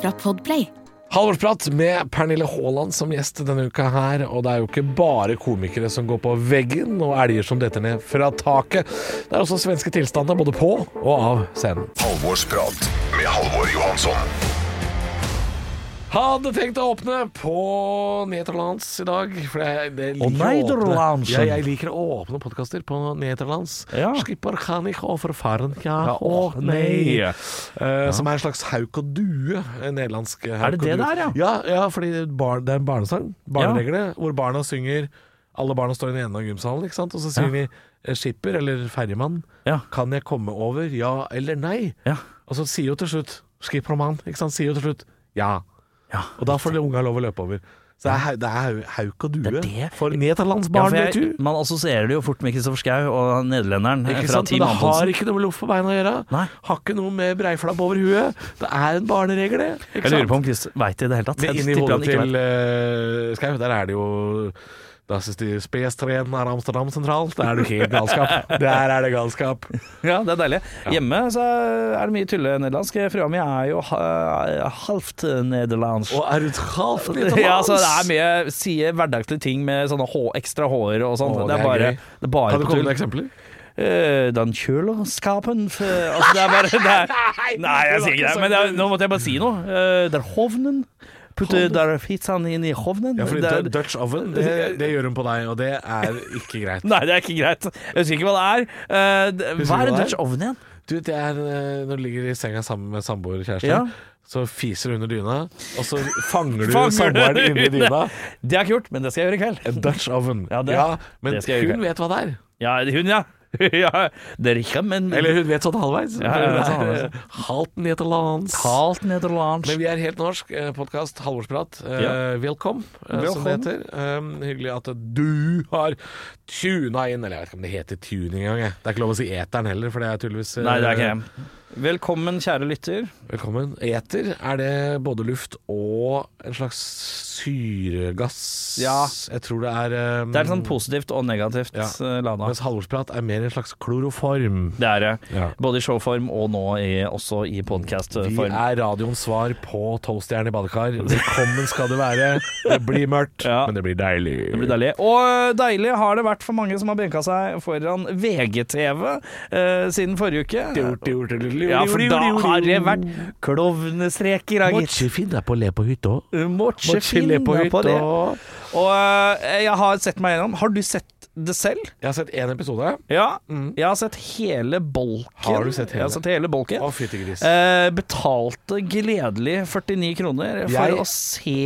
Fra Podplay. Halvorsprat med Pernille Haaland som gjest denne uka her. Og det er jo ikke bare komikere som går på veggen og elger som detter ned fra taket. Det er også svenske tilstander både på og av scenen. Halvorsprat med Halvor Johansson. Hadde tenkt å åpne på Nederlands i dag. For jeg, det liker å åpne. Ja, jeg liker å åpne podkaster på Nederlands. Ja. Skipper kan ikke overfaren ja, Ja, å nei. Uh, Eh, Som er en slags hauk og due. En nederlandsk hauk Er det og det due. der, ja? Ja, ja fordi bar, det er en barnesang. Barneregle. Hvor barna synger Alle barna står i den ene av gymsalen, ikke sant? og så synger de eh, skipper eller ferjemann. Ja. Kan jeg komme over? Ja eller nei? Ja. Og så sier jo til slutt skippermann, ikke sant? Sier jo til slutt ja. Ja. Og da får unga lov å løpe over. Så det er, det er hauk og due Det det. for nederlandsbarn, ja, vet du. man assosierer det jo fort med Kristoffer Schou og nederlenderen eh, Ikke fra sant? Det har ikke noe med loff på beina å gjøre. Nei. Har ikke noe med breiflabb over huet. Det er en barneregel, det. Jeg lurer på om Chris veit det i det hele tatt. Men inni hodet til uh, Skau, der er det jo Das ist die Spes-treen er Amsterdam sentralt. Der er det helt galskap. Der er det galskap. Ja, det er deilig. Hjemme så er det mye tullenederlandsk. Frua mi er jo halvt nederlandsk. Og er du halvt Ja, så det er mye Sier hverdagslige ting med sånne H, ekstra hår og sånn. Det, det er bare, det er bare Kan du komme med eksempler? Eh, den kjøleskapen f- Altså, det er bare det er, Nei, jeg sier ikke det, men det er, nå måtte jeg bare si noe. Uh, det er hovnen. Putte der pizzaen inn i hovnen. Ja, fordi Det er- Dutch oven, det, det gjør hun på deg, og det er ikke greit. Nei, det er ikke greit. Jeg husker ikke hva det er. Uh, hva er en Dutch oven igjen? Du, det er eh, når du ligger i senga sammen med samboer kjæreste, Ja. så fiser du under dyna, og så fanger du samboeren inni dyna. Det har jeg ikke gjort, men det skal jeg gjøre i kveld. En Dutch oven. Ja, det- men det hun vet hva det er. Ja, hun, ja. ja. Det er ikke, men Eller hun vet sånn halvveis. Ja, ja, sånn det er nederlands. Men vi er helt norsk. eh, Podkast Halvorsprat. Eh, Ja. Velkom, eh, som det heter. Um, hyggelig at du har tuna inn. Eller jeg vet ikke om det heter tuning engang. Det er ikke lov å si eteren heller, for det er tydeligvis Nei, det er ikke det. Velkommen, kjære lytter. Velkommen. Eter, er det både luft og en slags syregass? Ja. Jeg tror det er um, Det er sånn positivt og negativt Ja. eh, lada. Mens halvorsprat er mer en slags kloroform. Det er det. Ja. Både i showform og nå i, også i Vi er radioens svar på toastjern i badekar. Velkommen skal du være. Det blir mørkt, Ja. men det blir deilig. Det blir deilig. Og øh, deilig har det vært for mange som har benka seg foran VGTV eh, siden forrige uke. Ja, for da har det vært klovnestreker, da, Må gitt. ikke finne på å le på hytta. Må ikke le på på det. Og øh, jeg har sett meg gjennom. Har du sett det selv? Jeg har sett én episode. Ja. Jeg har sett hele bolken. Mm. Har du sett hele? Jeg har sett hele bolken. Å, fytti gris. Eh, betalte gledelig 49 kroner for Jeg- å se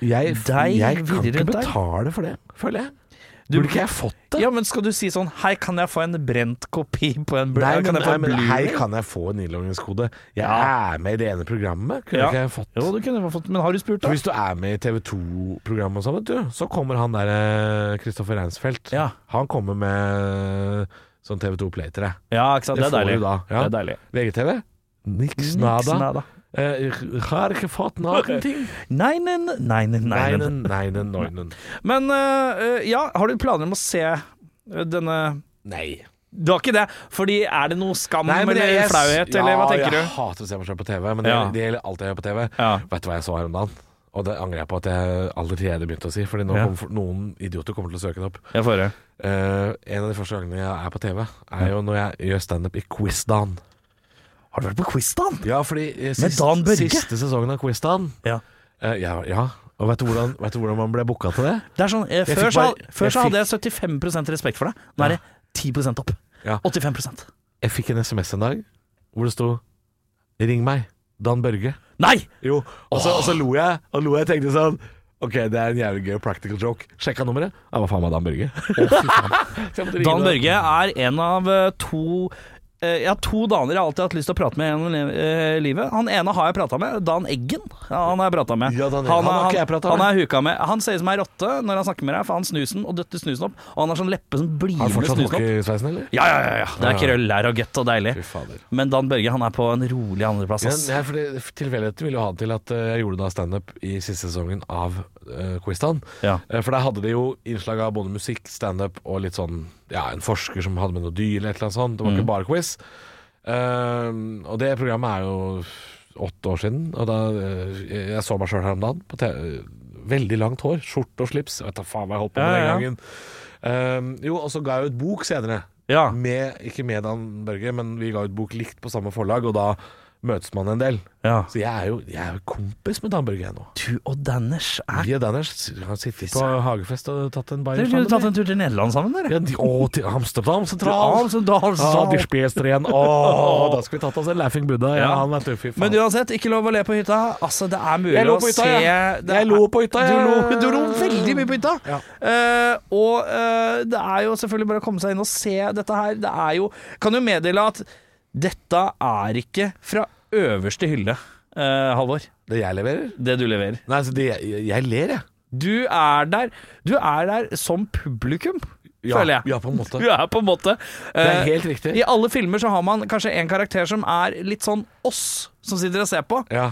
Jeg, deg jeg kan ikke betale for det, føler jeg. Du- Burde ikke jeg fått det? Ja, men skal du si sånn Hei, kan jeg få en brent kopi på en blu- Nei, Kan men, jeg få nei, men Blu-ray? kan jeg få en innloggingskode. Jeg Ja. er med i det ene programmet. Kunne Ja. ikke jeg fått Jo, du kunne fått Men har du spurt, For? Hvis du er med i TV 2-programmet og sånn, vet du, så kommer han der Kristoffer Reinsfeldt. Ja. Han kommer med sånn TV 2 Play til deg. Ja, ikke sant. Det, Det er deilig. da, ja. Det er deilig. VGTV? Niks Niks nada. nada. Eh, har ikke fått noen ting. Neinen, neinen, nei, nei, nei, nei. Neinen, neinen, neinen. Men øh, ja, har du planer om å se øh, denne Nei. Du har ikke det? Fordi er det noe skam Nei, eller jeg- flauhet, ja, eller hva tenker jeg du? jeg hater å se meg selv på TV, men det, Ja. det gjelder alt jeg gjør på TV. Ja. Vet du hva jeg så her om dagen? Og det angrer jeg på at jeg allerede begynte å si, Fordi nå Ja. kommer noen idioter kommer til å søke det opp. Jeg får det. Uh, en av de første gangene jeg er på TV, er jo når jeg gjør standup i Quizdan. Har du vært på Quizdan? Ja, fordi eh, Med Dan Børge? siste sesongen av Quizdan Ja. eh, ja, ja. Og vet du, hvordan, vet du hvordan man ble booka til det? Det er sånn, eh, Jeg før, fikk så, bare- før jeg så hadde jeg 75 respekt for deg. Nå er det 10 opp. Ja. 85% Jeg fikk en SMS en dag hvor det sto 'Ring meg, Dan Børge'. Nei! Jo, og så, og så lo jeg, og lo jeg tenkte sånn Ok, det er en jævlig gøy practical joke. Sjekka nummeret. Ja, hva faen var Dan Børge? Så jeg måtte ringe Dan. Børge er en av eh, to jeg har to daner jeg alltid har hatt lyst til å prate med gjennom eh, livet. Han ene har jeg prata med. Dan Eggen. Han har jeg prata med. Ja, Han har jeg pratet med. han er huka med. Han ser ut som ei rotte når han snakker med deg, for han snusen og døtter snusen opp. Og han har sånn leppe som blir Har med fortsatt snusen opp. hockeysveisen, eller? Ja, ja, ja, ja. Det er Ja. krøll der og gøtt og deilig. Men Dan Børge han er på en rolig andreplass. Ja, Tilfeldigheten ville jo ha det til at eh, jeg gjorde da standup i siste sesongen av uh, Quizdan. Ja. Eh, For der hadde de jo innslag av både musikk, standup og litt sånn Ja, en forsker som hadde med noe dyr eller et eller annet sånt. Det var Mm. ikke bare quiz. Uh, og det programmet er jo åtte år siden, og da uh, Jeg så meg sjøl her om dagen. På veldig langt hår, skjorte og slips. Jeg vet da faen hva jeg holdt på med Ja, den gangen. Eh, jo, og så ga jeg ut bok senere. Ja. Med, ikke med Dan Børge, men vi ga ut bok likt på samme forlag, og da møtes man en del. ja. Så jeg er jo, jeg er jo kompis med Dan Børge jeg nå. Du og Danners er Vi og Danners har sittet på hagefest og tatt en bayer sammen. Dere tatt en tur til Nederland sammen, dere. Ja, de, å, til Amsterdam sentral. Amsterdam Ja, de sentral. igjen. Å, da skal vi tatt oss en Laughing Buddha. Ja, Ja. han vet du, fy faen. Men uansett, ikke lov å le på hytta. Altså, det er mulig å hytta, se det Jeg lo på hytta, Du jeg. lo, du lo veldig mye på hytta. Ja. Uh, og uh, det er jo selvfølgelig bare å komme seg inn og se dette her. Det er jo Kan jo meddele at dette er ikke fra øverste hylle, eh, Halvor. Det jeg leverer? Det du leverer. Nei, altså, det, jeg, jeg ler, jeg. Du er der Du er der som publikum, Ja, føler jeg. ja, på en måte. Du er på en måte Det er eh, helt riktig. I alle filmer så har man kanskje en karakter som er litt sånn oss, som sitter og ser på. Ja,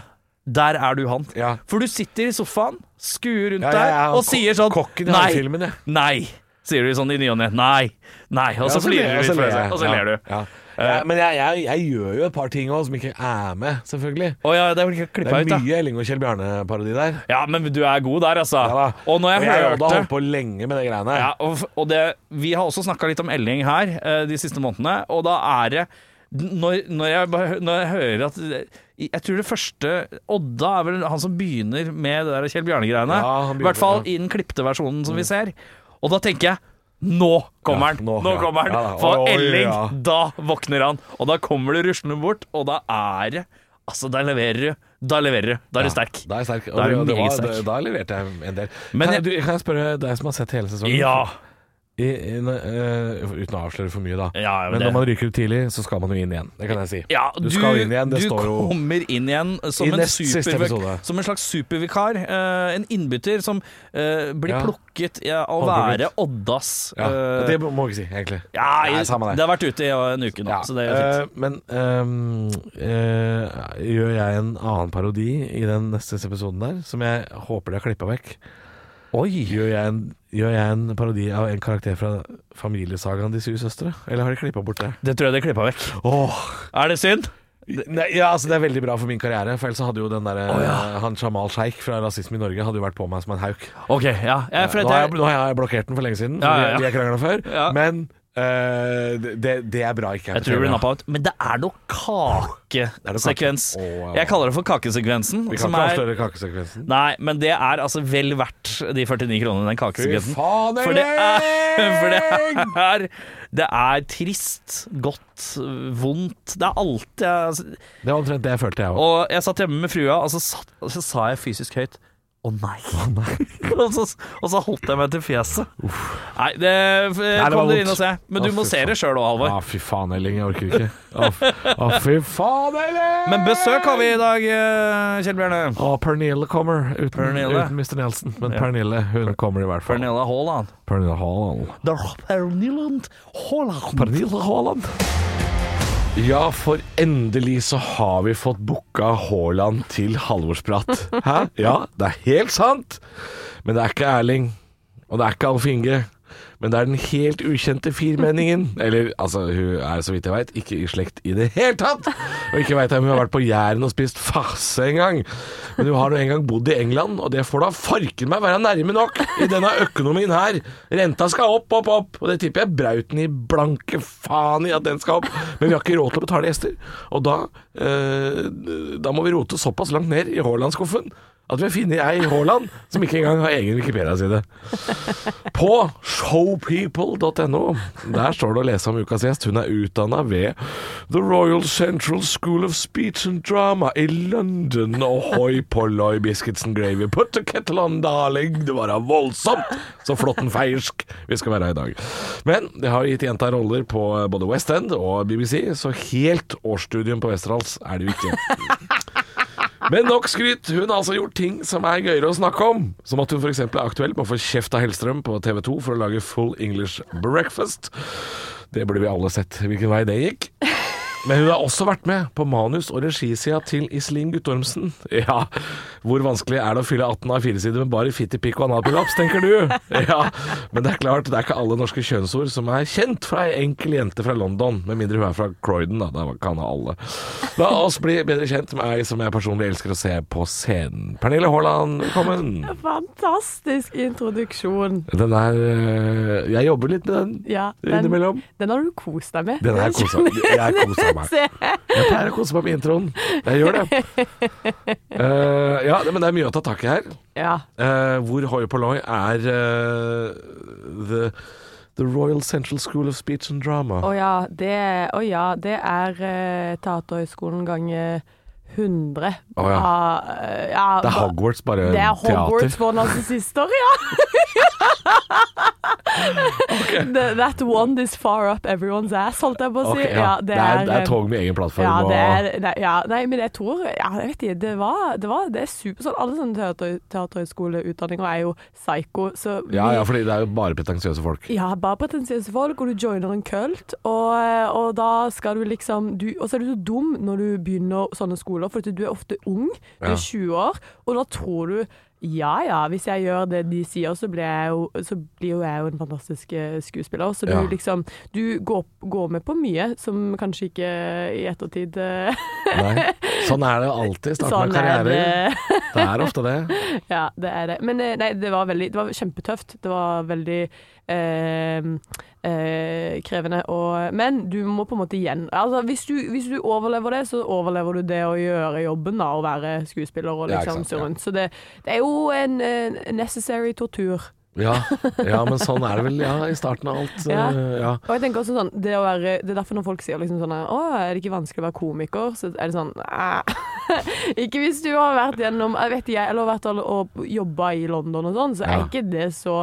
Der er du han. ja. For du sitter i sofaen, skuer rundt Ja, ja, ja. der og sier sånn kokken i Nei, filmen, ja. nei, sier du sånn i ny og ne. Nei, nei. Og så Ja, flirer du og så ler du. Ja. Ja, men jeg, jeg, jeg gjør jo et par ting òg som ikke er med, selvfølgelig. Oh, ja, det er Det er mye Elling og Kjell Bjarne-parodi der. Ja, men du er god der, altså. Ja, og når jeg, og jeg hørte holdt på lenge med de greiene. ja, og, og det, Vi har også snakka litt om Elling her eh, de siste månedene, og da er det når, når, jeg, når jeg hører at Jeg tror det første Odda er vel han som begynner med det der Kjell Bjarne-greiene. Ja, I hvert fall i den klipte versjonen som vi ser. Og da tenker jeg nå kommer Ja, han! nå, Nå, ja. kommer han! Ja. For Oi, Elling, da våkner han. Og da kommer du ruslende bort, og da er det Altså, da leverer du. Da leverer du. Da er du sterk. Da er jeg sterk. Da er du var- sterk. da, Da leverte jeg en del. Men kan, jeg, du, kan jeg spørre deg som har sett hele sesongen? Ja. I, i, uh, uten å avsløre for mye, da. Ja, Men det- når man ryker ut tidlig, så skal man jo inn igjen. Det kan jeg si. Ja, Du skal inn igjen, det du står jo- kommer inn igjen som en, episode. som en slags supervikar. Uh, en innbytter som uh, blir Ja. plukket ja, av å være Oddas Ja, eh, det må vi ikke si, egentlig. ja, Nei, i- det. har vært ute i en uke nå, så det er fint. eh, men ehm, eh, gjør jeg en annen parodi i den neste episoden der, som jeg håper de har klippa vekk? Oi! Gjør jeg, en, gjør jeg en parodi av en karakter fra familiesagaen De syv søstre? Eller har de klippa bort det? Det tror jeg det klippa vekk. Åh Er det synd? Nei, ja, altså Det er veldig bra for min karriere, for ellers hadde jo den der, eh, han Jamal Sheikh fra Rasisme i Norge Hadde jo vært på meg som en hauk. Ok, ja. ja nå, har jeg, nå har jeg blokkert den for lenge siden, Ja, ja, ja. vi har krangla før. Ja. Men eh, det, det er bra ikke jeg tror det blir nappa ut. Men det er noe kakesekvens. kake. Oh, wow. Jeg kaller det for kakesekvensen. Vi kan ikke avsløre kakesekvensen. Nei, men det er altså vel verdt de 49 kronene, den kakesekvensen. faen, For det er, for det er Det er trist, godt, vondt. Det er alt jeg altså, Det var omtrent det jeg følte, jeg òg. Og jeg satt hjemme med frua, og så, satt, og så sa jeg fysisk høyt å nei. og, så, og så holdt jeg meg til fjeset. Nei, det, var kom dere inn og se. Men du Å, må se det sjøl òg, Halvor. Å, fy faen, Elling. Jeg orker ikke. Å, å, fy faen, Elling! Men besøk har vi i dag, eh, Kjell Bjørne. Å, Pernille kommer, uten, Pernille. uten Mr. Nelson. Men Ja. Pernille, hun kommer i hvert fall. Pernille Haaland. Pernille Haaland. Pernille er Pernilland Haaland. Pernille Haaland. Ja, for endelig så har vi fått booka Haaland til halvårsprat. Hæ? Ja, det er helt sant. Men det er ikke Erling, og det er ikke Alf Inge. Men det er den helt ukjente firmenningen. Eller, altså, hun er så vidt jeg veit ikke i slekt i det hele tatt. Og ikke veit jeg om hun har vært på Jæren og spist farse en gang. Men hun har nå en gang bodd i England, og det får da farken meg være nærme nok i denne økonomien her. Renta skal opp, opp, opp, og det tipper jeg brauten i blanke faen i at den skal opp. Men vi har ikke råd til å betale gjester, og da, eh, da må vi rote såpass langt ned i Haaland-skuffen at vi har funnet ei Haaland som ikke engang har egen Wikipedia-side. På showpeople.no Der står det å lese om ukas gjest. Hun er utdanna ved The Royal Central School of Speech and Drama i London. Ohoi polloi, biscuits and gravy. Put the kettle on, darling. Det var da voldsomt så flotten feiersk vi skal være i dag. Men det har gitt jenta roller på både West End og BBC, så helt årsstudium på Westerdals er det jo ikke. Men nok skryt. Hun har altså gjort ting som er gøyere å snakke om. Som at hun f.eks. er aktuell med å få kjeft av Hellstrøm på TV 2 for å lage Full English Breakfast. Det burde vi alle sett hvilken vei det gikk. Men hun har også vært med på manus- og regisida til Iselin Guttormsen. Ja, hvor vanskelig er det å fylle 18 av fire sider med bare fitti, pikk og analprolaps, tenker du? Ja, men det er klart, det er ikke alle norske kjønnsord som er kjent fra ei enkel jente fra London, med mindre hun er fra Croydon, da. Da kan alle. La oss bli bedre kjent med ei som jeg personlig elsker å se på scenen. Pernille Haaland, velkommen. Fantastisk introduksjon. Den er øh, Jeg jobber litt med den Ja, den, innimellom. den har du kost deg med. Den er jeg kosa Jeg kosa meg. Jeg pleier å kose meg med introen. Jeg gjør det. Uh, ja, men det er mye å ta tak i her. Ja. Uh, hvor hoi polloi er uh, the, the Royal Central School of Speech and Drama. Å ja, det, å ja, det er uh, Teaterhøgskolen ganger 100. Oh, ja. Eh, ja, Det er Hogwarts, bare teater? Det er Hogwarts teater. for narsissister, ja. The- That one is far up everyone's ass, holdt jeg på å si. Okay, ja. det, er, det er tog med egen plattform. Ja, det er, nei, ja, nei, men jeg tror ja, jeg vet ikke, det, var, det, var, det er super sånn Alle sånne teater, teaterhøyskoleutdanninger er jo psycho. Så vi, ja, ja, fordi det er jo bare pretensiøse folk. ja, bare pretensiøse folk, og du joiner en kult, og, og da skal du liksom du, Og så er du så dum når du begynner sånne skoler, for du er ofte ung, du er 20 år, og da tror du ja ja, hvis jeg gjør det de sier, så blir, jeg jo, så blir jo jeg jo en fantastisk eh, skuespiller. Så du Ja. liksom Du går, går med på mye som kanskje ikke i ettertid eh, Nei. Sånn er det alltid Start Sånn med karriere. det. Det er ofte det. Ja, det er det. Men eh, nei, det var veldig Det var kjempetøft. Det var veldig krevende. Og, men du må på en måte igjen altså, hvis, du, hvis du overlever det, så overlever du det å gjøre jobben, da, å være skuespiller og liksom så ja. rundt. Så det, det er jo en eh, necessary tortur. Ja, ja, men sånn er det vel ja, i starten av alt. Ja. eh, ja. Og jeg tenker også sånn Det, være, det er derfor når folk sier liksom sånn Å, er det ikke vanskelig å være komiker? Så er det sånn Ikke hvis du har vært gjennom Jeg vet ikke, eller vært og jobba i London og sånn, så er ikke det så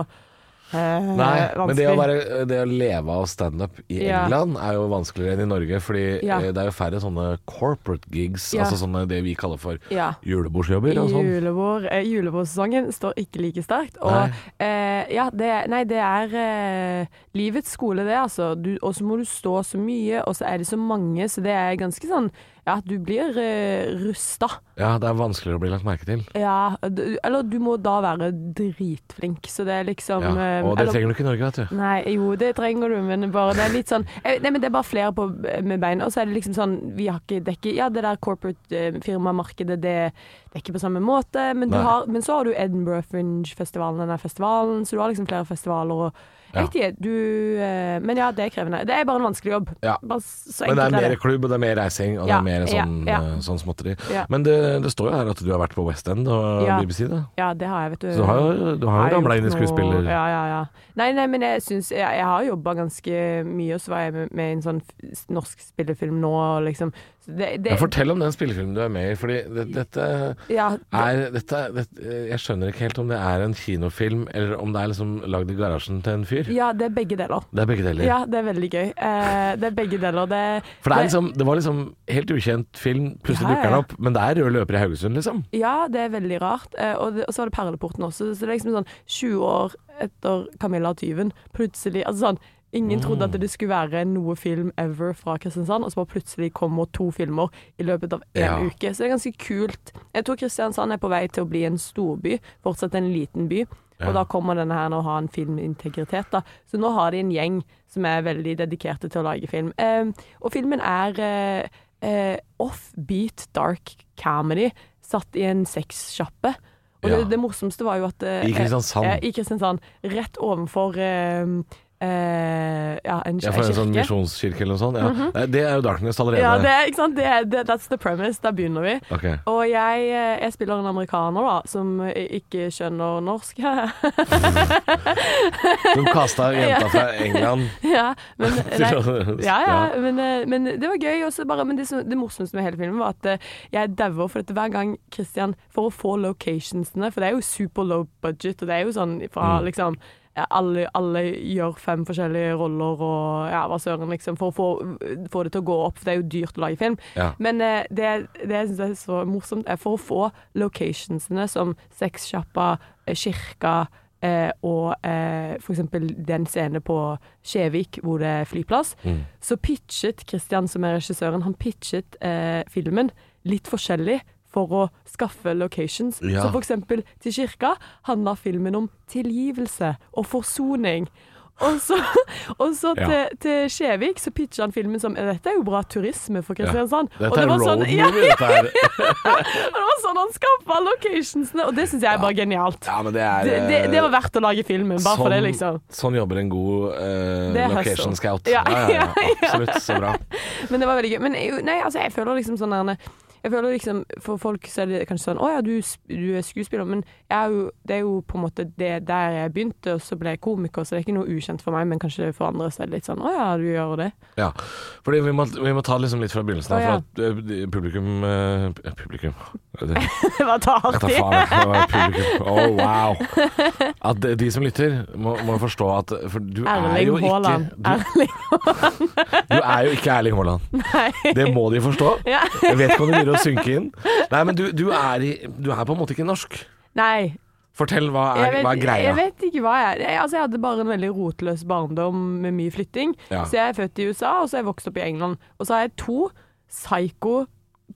eh, Nei, men det å, være, det å leve av standup i Ja. England er jo vanskeligere enn i Norge, fordi Ja. eh, det er jo færre sånne corporate gigs, Ja. altså sånne det vi kaller for julebordsjobber og sånn. Julebord, eh, julebordsesongen står ikke like sterkt. Og eh, ja, det, nei, det er eh, livets skole, det, altså. Og så må du stå så mye, og så er det så mange, så det er ganske sånn Ja, du blir uh, rusta. Ja, det er vanskeligere å bli lagt merke til. Ja, du, eller du må da være dritflink, så det er liksom Ja, eh, og det eller- trenger du ikke i Norge, vet du. Nei, jo, det trenger du, men bare det er litt sånn eh, Nei, men det er bare flere på, med bein. Og så er det liksom sånn Vi har ikke det er Ja, det der corporate eh, firmamarkedet, det, det er ikke på samme måte. Men, du har, men så har du Edinburgh Fringe-festivalen, denne festivalen, så du har liksom flere festivaler og. Jeg vet ikke, du eh, Men ja, det er krevende. Det er bare en vanskelig jobb. Ja. Men det er mer klubb, og det er mer reising, og det er mer sånn, ja, eh, sånn småtteri. Men det, det står jo her at du har vært på West End og. BBC, da. Ja, det har jeg, vet du. Så du har jo, du har jo ramla inn i skuespiller... Ja, ja, ja. Nei, nei, men jeg syns Jeg, jeg har jobba ganske mye, og så var jeg med, med i en sånn norsk spillefilm nå, og liksom det, det, Ja, fortell om den spillefilmen du er med i, fordi det, dette ja, er dette, Jeg skjønner ikke helt om det er en kinofilm, eller om det er liksom lagd i garasjen til en fyr. ja, det er begge deler. Det er begge deler. Ja, det er veldig gøy. Eh, det er begge deler. Det, For det, liksom, det var liksom helt ukjent film, plutselig Ja, dukker den opp, men det er rød løper i Haugesund, liksom. ja, det er veldig rart. Eh, og, og så var det Perleporten også. Så det er liksom sånn 20 år etter Camilla og tyven, plutselig Altså sånn Ingen trodde at det skulle være noe film ever fra Kristiansand, og så bare plutselig kommer to filmer i løpet av én Ja. uke. Så det er ganske kult. Jeg tror Kristiansand er på vei til å bli en storby, fortsatt en liten by. Ja. Og da kommer denne her å ha en filmintegritet, da. Så nå har de en gjeng som er veldig dedikerte til å lage film. Eh, og filmen er eh, eh, offbeat dark comedy, satt i en sexsjappe. Og Ja. det, det morsomste var jo at eh, I Kristiansand. eh, I Kristiansand. Rett ovenfor eh, eh, ja, en, Ja, for en sånn misjonskirke eller noe sånt. Ja. Nei, Det er jo Darkness allerede. Ja, det, ikke sant? Det, det, that's the premise. Der begynner vi. Okay. Og jeg, eh, jeg spiller en amerikaner da, som ikke skjønner norsk. Hun kasta jenta fra England ja, men, nei, ja, ja, men, eh, men det var gøy. Også bare, men det, som- det morsomste med hele filmen var at eh, jeg dauer for dette hver gang Christian For å få locationsene, for det er jo super low budget, og det er jo sånn fra Mm. liksom ja, alle, alle gjør fem forskjellige roller og ja, hva søren, liksom, for å få, få det til å gå opp. For det er jo dyrt å lage film. Ja. Men eh, det, det jeg syns er så morsomt, er for å få locationsene som sexsjappa, eh, kirka eh, og eh, eksempel den scenen på Skjevik hvor det er flyplass, Mm. så pitchet Christian, som er regissøren, han pitchet eh, filmen litt forskjellig for å skaffe locations. Ja. Så for eksempel til kirka handla filmen om tilgivelse og forsoning. Og så, og så Ja. til, til Skjevik så pitcha han filmen som Dette er jo bra turisme for Kristiansand. Dette og det er var road sånn, movie, ja, dette her. og det var sånn han skaffa locationsene, og det syns jeg er bare genialt. Ja, men det er Det, det, det var verdt å lage filmen, bare for det, sånn- liksom. Sånn jobber en god eh, location hustle. scout. Ja, Ja, ja, ja, ja, ja. absolutt. Så bra. Men det var veldig gøy. Men nei, altså, jeg føler liksom sånn der jeg føler liksom, For folk så er det kanskje sånn Å ja, du, du er skuespiller. Men er jo, det er jo på en måte det der jeg begynte, og så ble jeg komiker, så det er ikke noe ukjent for meg. Men kanskje for andre så er det litt sånn Å ja, du gjør det. Ja, fordi vi må, vi må ta liksom litt fra begynnelsen av, ja. for at eh, publikum eh, Publikum Det, var artig. publikum. Oh, wow. At de, de som lytter, må, må forstå at For du er Erling jo ikke Haaland. du, Erling du er jo ikke Erling Haaland. Nei. Det må de forstå. Ja. Jeg vet ikke om de begynner å synke inn. Nei, men du, du, er, du er på en måte ikke norsk. Nei. Fortell, hva er, vet, hva er greia? jeg vet ikke hva jeg er. Jeg, altså, jeg hadde bare en veldig rotløs barndom med mye flytting. Ja. Så jeg er født i USA, og så er jeg vokst opp i England. Og så har jeg to psycho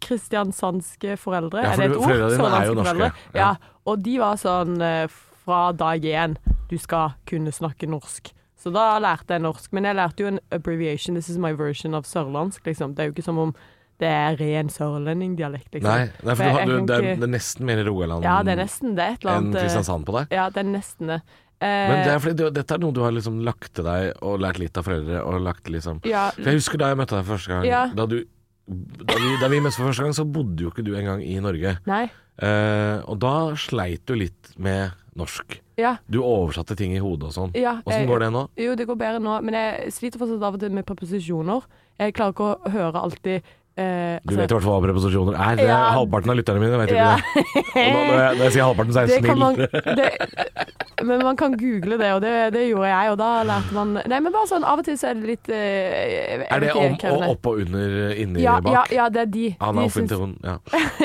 kristiansandske foreldre. Ja, for er det et ord? foreldrene dine er jo norske. Ja. Ja. Og de var sånn eh, fra dag én Du skal kunne snakke norsk. Så da lærte jeg norsk. Men jeg lærte jo en abbreviation. This is my version of sørlandsk, liksom. Det er jo ikke som om det er ren sørlendingdialekt, liksom. Nei, nei, for For du, har- du, det, er, det er nesten mer Rogaland Ja, det er nesten det. Et eller enn annet eh, Kristiansand på deg. Ja, det er nesten det. Eh, Men det er fordi du, dette er noe du har liksom lagt til deg og lært litt av foreldre. Og lagt liksom ja, For Jeg husker da jeg møtte deg første gang. Ja. Da, du, da, vi, da vi møttes for første gang, så bodde jo ikke du engang i Norge. Nei. Eh, og da sleit du litt med norsk. Ja. Du oversatte ting i hodet og sånn. ja Åssen går det nå? Jo, det går bedre nå, men jeg sliter fortsatt av og til med preposisjoner. Jeg klarer ikke å høre alltid eh, Du vet i hvert fall hva preposisjoner er. Er Ja. Halvparten av lytterne mine vet Ja. ikke det. Og nå, når, jeg, sier halvparten, så er jeg Det kan snill. man, det, men man kan google det, og det, det gjorde jeg, og da lærte man Nei, men bare sånn, av og til så er det litt eh, Er det om og opp og under, inni, ja, ja, bak? ja, det er de. Anna de opp syns- hun. Ja.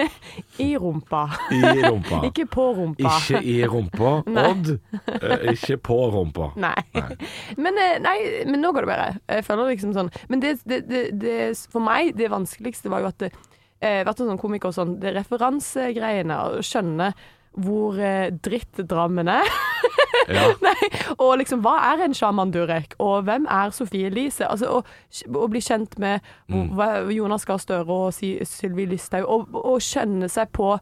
I rumpa. I rumpa. Ikke på rumpa. Ikke i rumpa. Odd. Eh, ikke på rumpa. Nei. Nei. Men, eh, nei, men nå går det bedre. Jeg føler liksom sånn Men det, det, det, det For meg, det vanskeligste var jo at det, eh, vært sånn komiker og sånn, det referansegreiene, å skjønne hvor eh, dritt Drammen er. Ja. Nei, og liksom, hva er en sjaman Durek, og hvem er Sofie Elise? Altså, å, bli kjent med Mm. Jonas Gahr Støre og Sylvi Listhaug, og, og skjønne seg på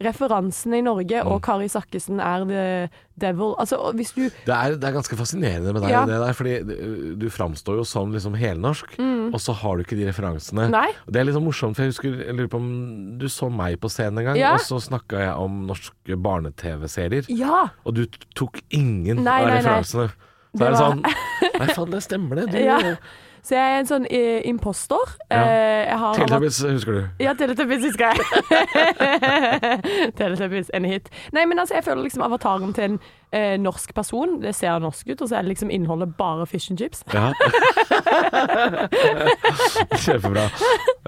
referansene i Norge, Mm. og Kari Sakkesen er the devil. Altså, hvis du Det er, det er ganske fascinerende med deg, Ja. det der, fordi du- du framstår jo som liksom helnorsk, og så har du ikke de referansene. Mm. Nei. Det er litt sånn morsomt, for jeg husker jeg lurer på om du så meg på scenen en gang, Ja. og så snakka jeg om norske barne-TV-serier, Ja! og du tok ingen Nei, av nei. referansene. Så Det er det var- sånn Nei, faen, det stemmer det. Du, Ja. Så jeg er en sånn eh, impostor. Ja. Uh, Teletubbies husker du. Ja, Teletubbies husker jeg. Teletubbies, en hit. Nei, men altså, jeg føler liksom avataren til en eh, norsk person, det ser norsk ut, og så er det liksom innholdet bare fish and chips. Ja. Kjempebra.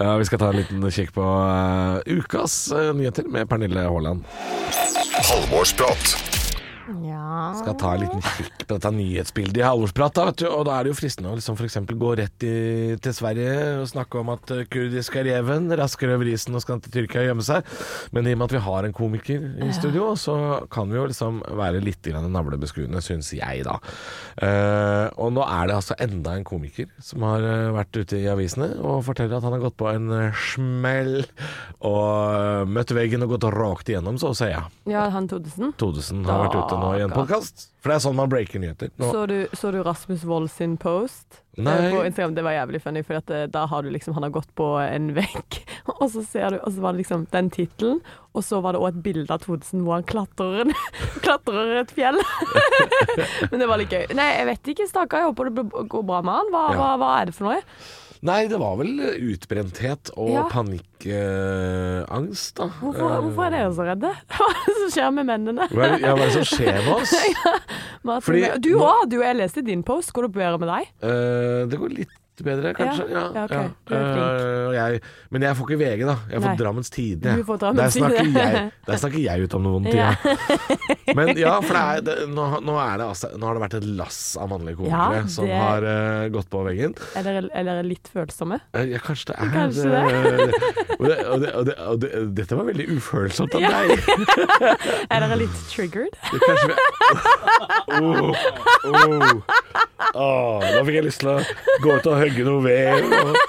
Ja, vi skal ta en liten kikk på uh, ukas uh, nyheter med Pernille Haaland. Halvorsprat. Ja. Skal ta en liten kikk på dette nyhetsbildet i halvårsprat. Da, vet du. Og da er det jo fristende å liksom f.eks. gå rett i, til Sverige og snakke om at kurdiske kurdisk er reven, raskere over isen og skal til Tyrkia og gjemme seg. Men i og med at vi har en komiker i studio, så kan vi jo liksom være litt navlebeskuende, syns jeg, da. Uh, og nå er det altså enda en komiker som har eh, vært ute i avisene og forteller at han har gått på en eh, smell og eh, møtt veggen og gått rakt igjennom, så å si. Ja. han Todesen? Todesen har vært ute ute nå i en podkast. For det er sånn man breaker nyheter. Nå. Så du, så du Rasmus Wold sin post eh, Nei. på Instagram? Det var jævlig funny, for at, eh, da har du liksom Han har gått på en vegg, og så ser du Og så var det liksom den tittelen, og så var det òg et bilde av Todesen hvor han klatrer, klatrer et fjell. Men det var litt gøy. Nei, jeg vet ikke, stakkar. Jeg håper det går bra med han. Hva, Ja. hva, hva er det for noe? Nei, det var vel utbrenthet og Ja. panikkangst, da. Hvorfor, Eh, hvorfor er dere så redde? Hva er det som skjer med mennene? Hva er, ja, hva er det som skjer med oss? Martin, Fordi- du òg. Jeg leste din post. Går det bedre med deg? Uh, det går litt bedre, kanskje. Ja, Ja, ja, ok. Du flink. Eh, og jeg, men jeg får ikke VG, da. Jeg får Nei. Drammens Tidende. Der jeg, der snakker jeg ut om noe vondt. Ja. Ja. Men ja, for det er, det, nå, nå, det altså, nå har det vært et lass av mannlige komikere Ja, som det- har uh, gått på veggen. Er dere, er litt følsomme? Eh, Ja, kanskje det er Kanskje det, og, det, og, det, og det, Dette var veldig ufølsomt av Ja. deg. Er dere litt triggered? Kanskje vi oh, oh. oh. Nå fikk jeg lyst til å gå ut og hogge noe ved. Og...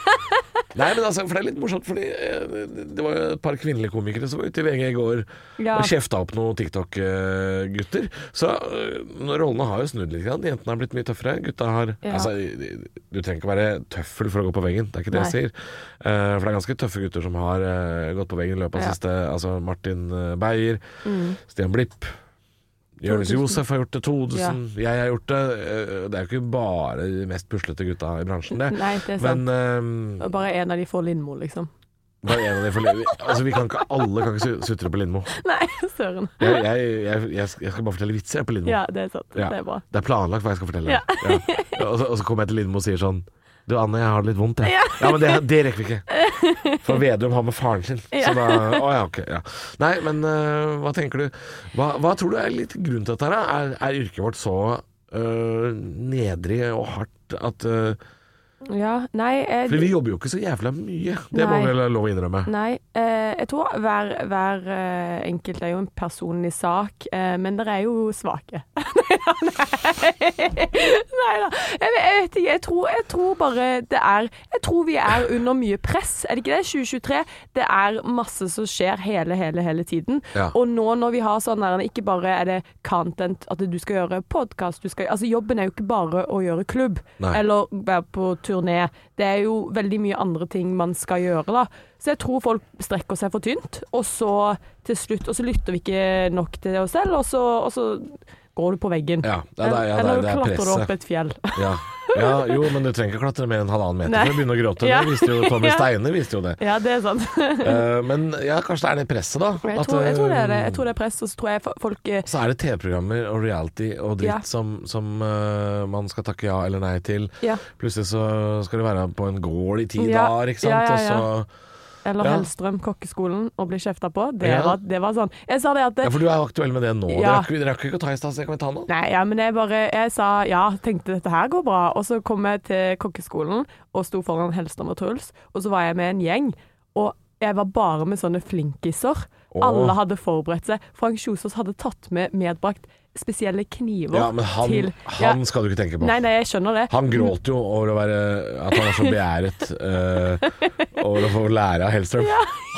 Nei, men altså, for det er litt morsomt, fordi eh, det var et par kvinnelige komikere som var ute i VG i går Ja. og kjefta opp noen TikTok-gutter. Så øh, rollene har jo snudd litt. Grann. Jentene har blitt mye tøffere. Gutta har Ja. Altså, du trenger ikke å være tøffel for å gå på veggen, det er ikke det jeg sier. Eh, for det er ganske tøffe gutter som har eh, gått på veggen i løpet av Ja. siste Altså Martin Beyer, Mm. Stian Blipp. Jonis Josef har gjort det, Thodesen, jeg har gjort det. Eh, Det er jo ikke bare de mest puslete gutta i bransjen, det. Nei, det er sant. Men um, Bare en av de får Lindmo, liksom. bare en av de får Lindmo. Altså, vi kan ikke Alle kan ikke su- sutre på Lindmo. Nei, søren. Jeg, jeg, jeg, jeg skal- bare fortelle vitser på Lindmo. Ja, det er sant. Ja. Det er bra. Det er planlagt hva jeg skal fortelle. Ja. Ja. Og, så, og så kommer jeg til Lindmo og sier sånn Du Anne, jeg har det litt vondt, jeg. Ja, men det, det rekker vi ikke. For Vedum har med faren sin. Så da Å ja, ok. Ja. Nei, men uh, hva tenker du? Hva, hva tror du er litt grunnen til dette her? Er, er yrket vårt så uh, nedrig og hardt at uh, Ja, nei eh, For vi jobber jo ikke så jævla mye. Det må Nei. vi vel lov å innrømme. Nei, eh, jeg tror hver, hver eh, enkelt er jo en personlig sak, eh, men dere er jo svake. Nei da. Nei da. jeg vet ikke. Jeg tror, jeg tror bare det er Jeg tror vi er under mye press. Er det ikke det? 2023. Det er masse som skjer hele, hele, hele tiden. Ja. Og nå når vi har sånn der, ikke bare er det content at du skal gjøre podkast, altså jobben er jo ikke bare å gjøre klubb Nei. eller være på turné. Det er jo veldig mye andre ting man skal gjøre, da. Så jeg tror folk strekker seg for tynt, og så til slutt Og så lytter vi ikke nok til oss selv, og så, og så går du på veggen. Ja, det er, ja, det eller er, det er klatrer du opp et fjell. Ja. ja, jo, men du trenger ikke klatre mer enn halvannen meter Nei. for å begynne å gråte. Ja. Det viste jo Tommy. Steine. Viste jo det. Ja, det er sant. uh, men ja, kanskje det er det presset, da. Jeg At, tror, jeg tror det er det. eh, Jeg tror det er press, og så tror jeg folk uh, Så er det TV-programmer og reality og dritt som, som uh, man skal takke ja eller nei til. Ja. Plutselig så skal du være på en gård i ti dager, ikke sant. Ja, ja, ja. Og så, Eller Ja. Hellstrøm, kokkeskolen, og bli kjefta på. Det, Ja. var, det var sånn. Jeg sa det at det, ja, for du er aktuell med det nå. Ja. Dere rakk- ikke å ta i stad, så jeg kan vi ta nå. Nei, ja, men jeg bare Jeg sa ja, tenkte dette her går bra. Og så kom jeg til kokkeskolen og sto foran Hellstrøm og Truls, og så var jeg med en gjeng. Og jeg var bare med sånne flinkiser. Åh. Alle hadde forberedt seg. Frank Kjosås hadde tatt med medbrakt spesielle kniver Ja, men han, til han skal du ikke tenke på. Nei, nei, jeg skjønner det. Han gråt jo over å være At han var så begjæret uh, over å få lære av Hellstrøm.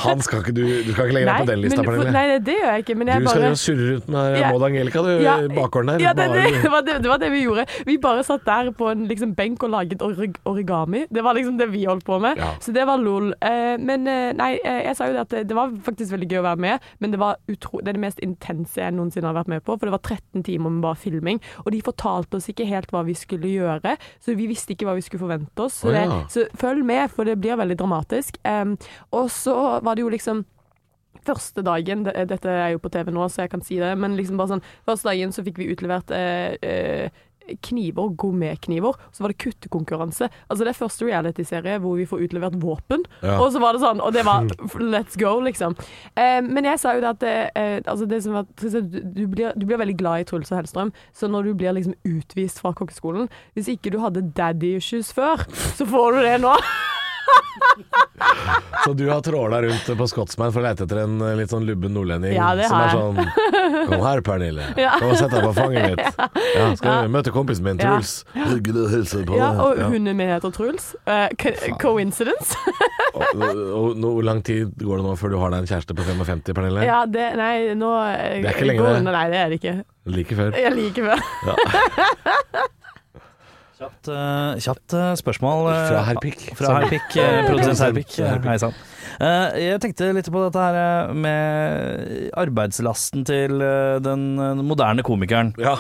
Han skal ikke du Du skal ikke legge deg på den lista, Pernille. nei, det gjør jeg ikke. Men jeg Du bare jo surre rundt med Ja. Maud Angelica, du, Ja, bakgården der. Ja, det, det, det, var det, var det vi gjorde. Vi bare satt der på en liksom, benk og laget orig origami. Det var liksom det vi holdt på med. Ja. Så det var lol. Eh, men eh, nei, eh, jeg sa jo det at det, var faktisk veldig gøy å være med, men det, var utro det er det mest intense jeg noensinne har vært med på. For det var 13 timer med bare filming, og de fortalte oss ikke helt hva vi skulle gjøre. Så vi visste ikke hva vi skulle forvente oss. Så, det, ja. så følg med, for det blir veldig dramatisk. Em, og så var det jo liksom Første dagen, dette er jo på TV nå, så jeg kan si det, men liksom bare sånn Første dagen så fikk vi utlevert eh, eh, kniver, gourmetkniver. Så var det kuttekonkurranse. Altså Det er første reality-serie hvor vi får utlevert våpen. Ja. Og så var det sånn, og det var let's go, liksom. Eh, men jeg sa jo det at eh, altså det som var, du, du, blir, du blir veldig glad i Truls og Hellstrøm, så når du blir liksom utvist fra kokkeskolen Hvis ikke du hadde daddy issues før, så får du det nå. Så du har tråla rundt på Scotsman for å lete etter en eh, litt sånn lubben nordlending Ja, det som er sånn Kom her, Pernille. Kom og sett deg på fanget mitt. Ja, skal ja. møte kompisen min, Ja. Truls. Hyggelig å hilse på Ja, og Ja. hunden min heter Truls. Uh, coincidence? Og, og, og, hvor lang tid går det nå før du har deg en kjæreste på 55, Pernille? Ja, det Nei, nå Det er ikke lenge, går, det. Nei, det er det ikke. Like før. Jeg liker det. Kjapt, eh, kjapt eh, spørsmål. eh, Fra Herpik. Fra Herpik, produsent Pikk. Hei sann. Eh, Jeg tenkte litt på dette her med arbeidslasten til den moderne komikeren. Ja.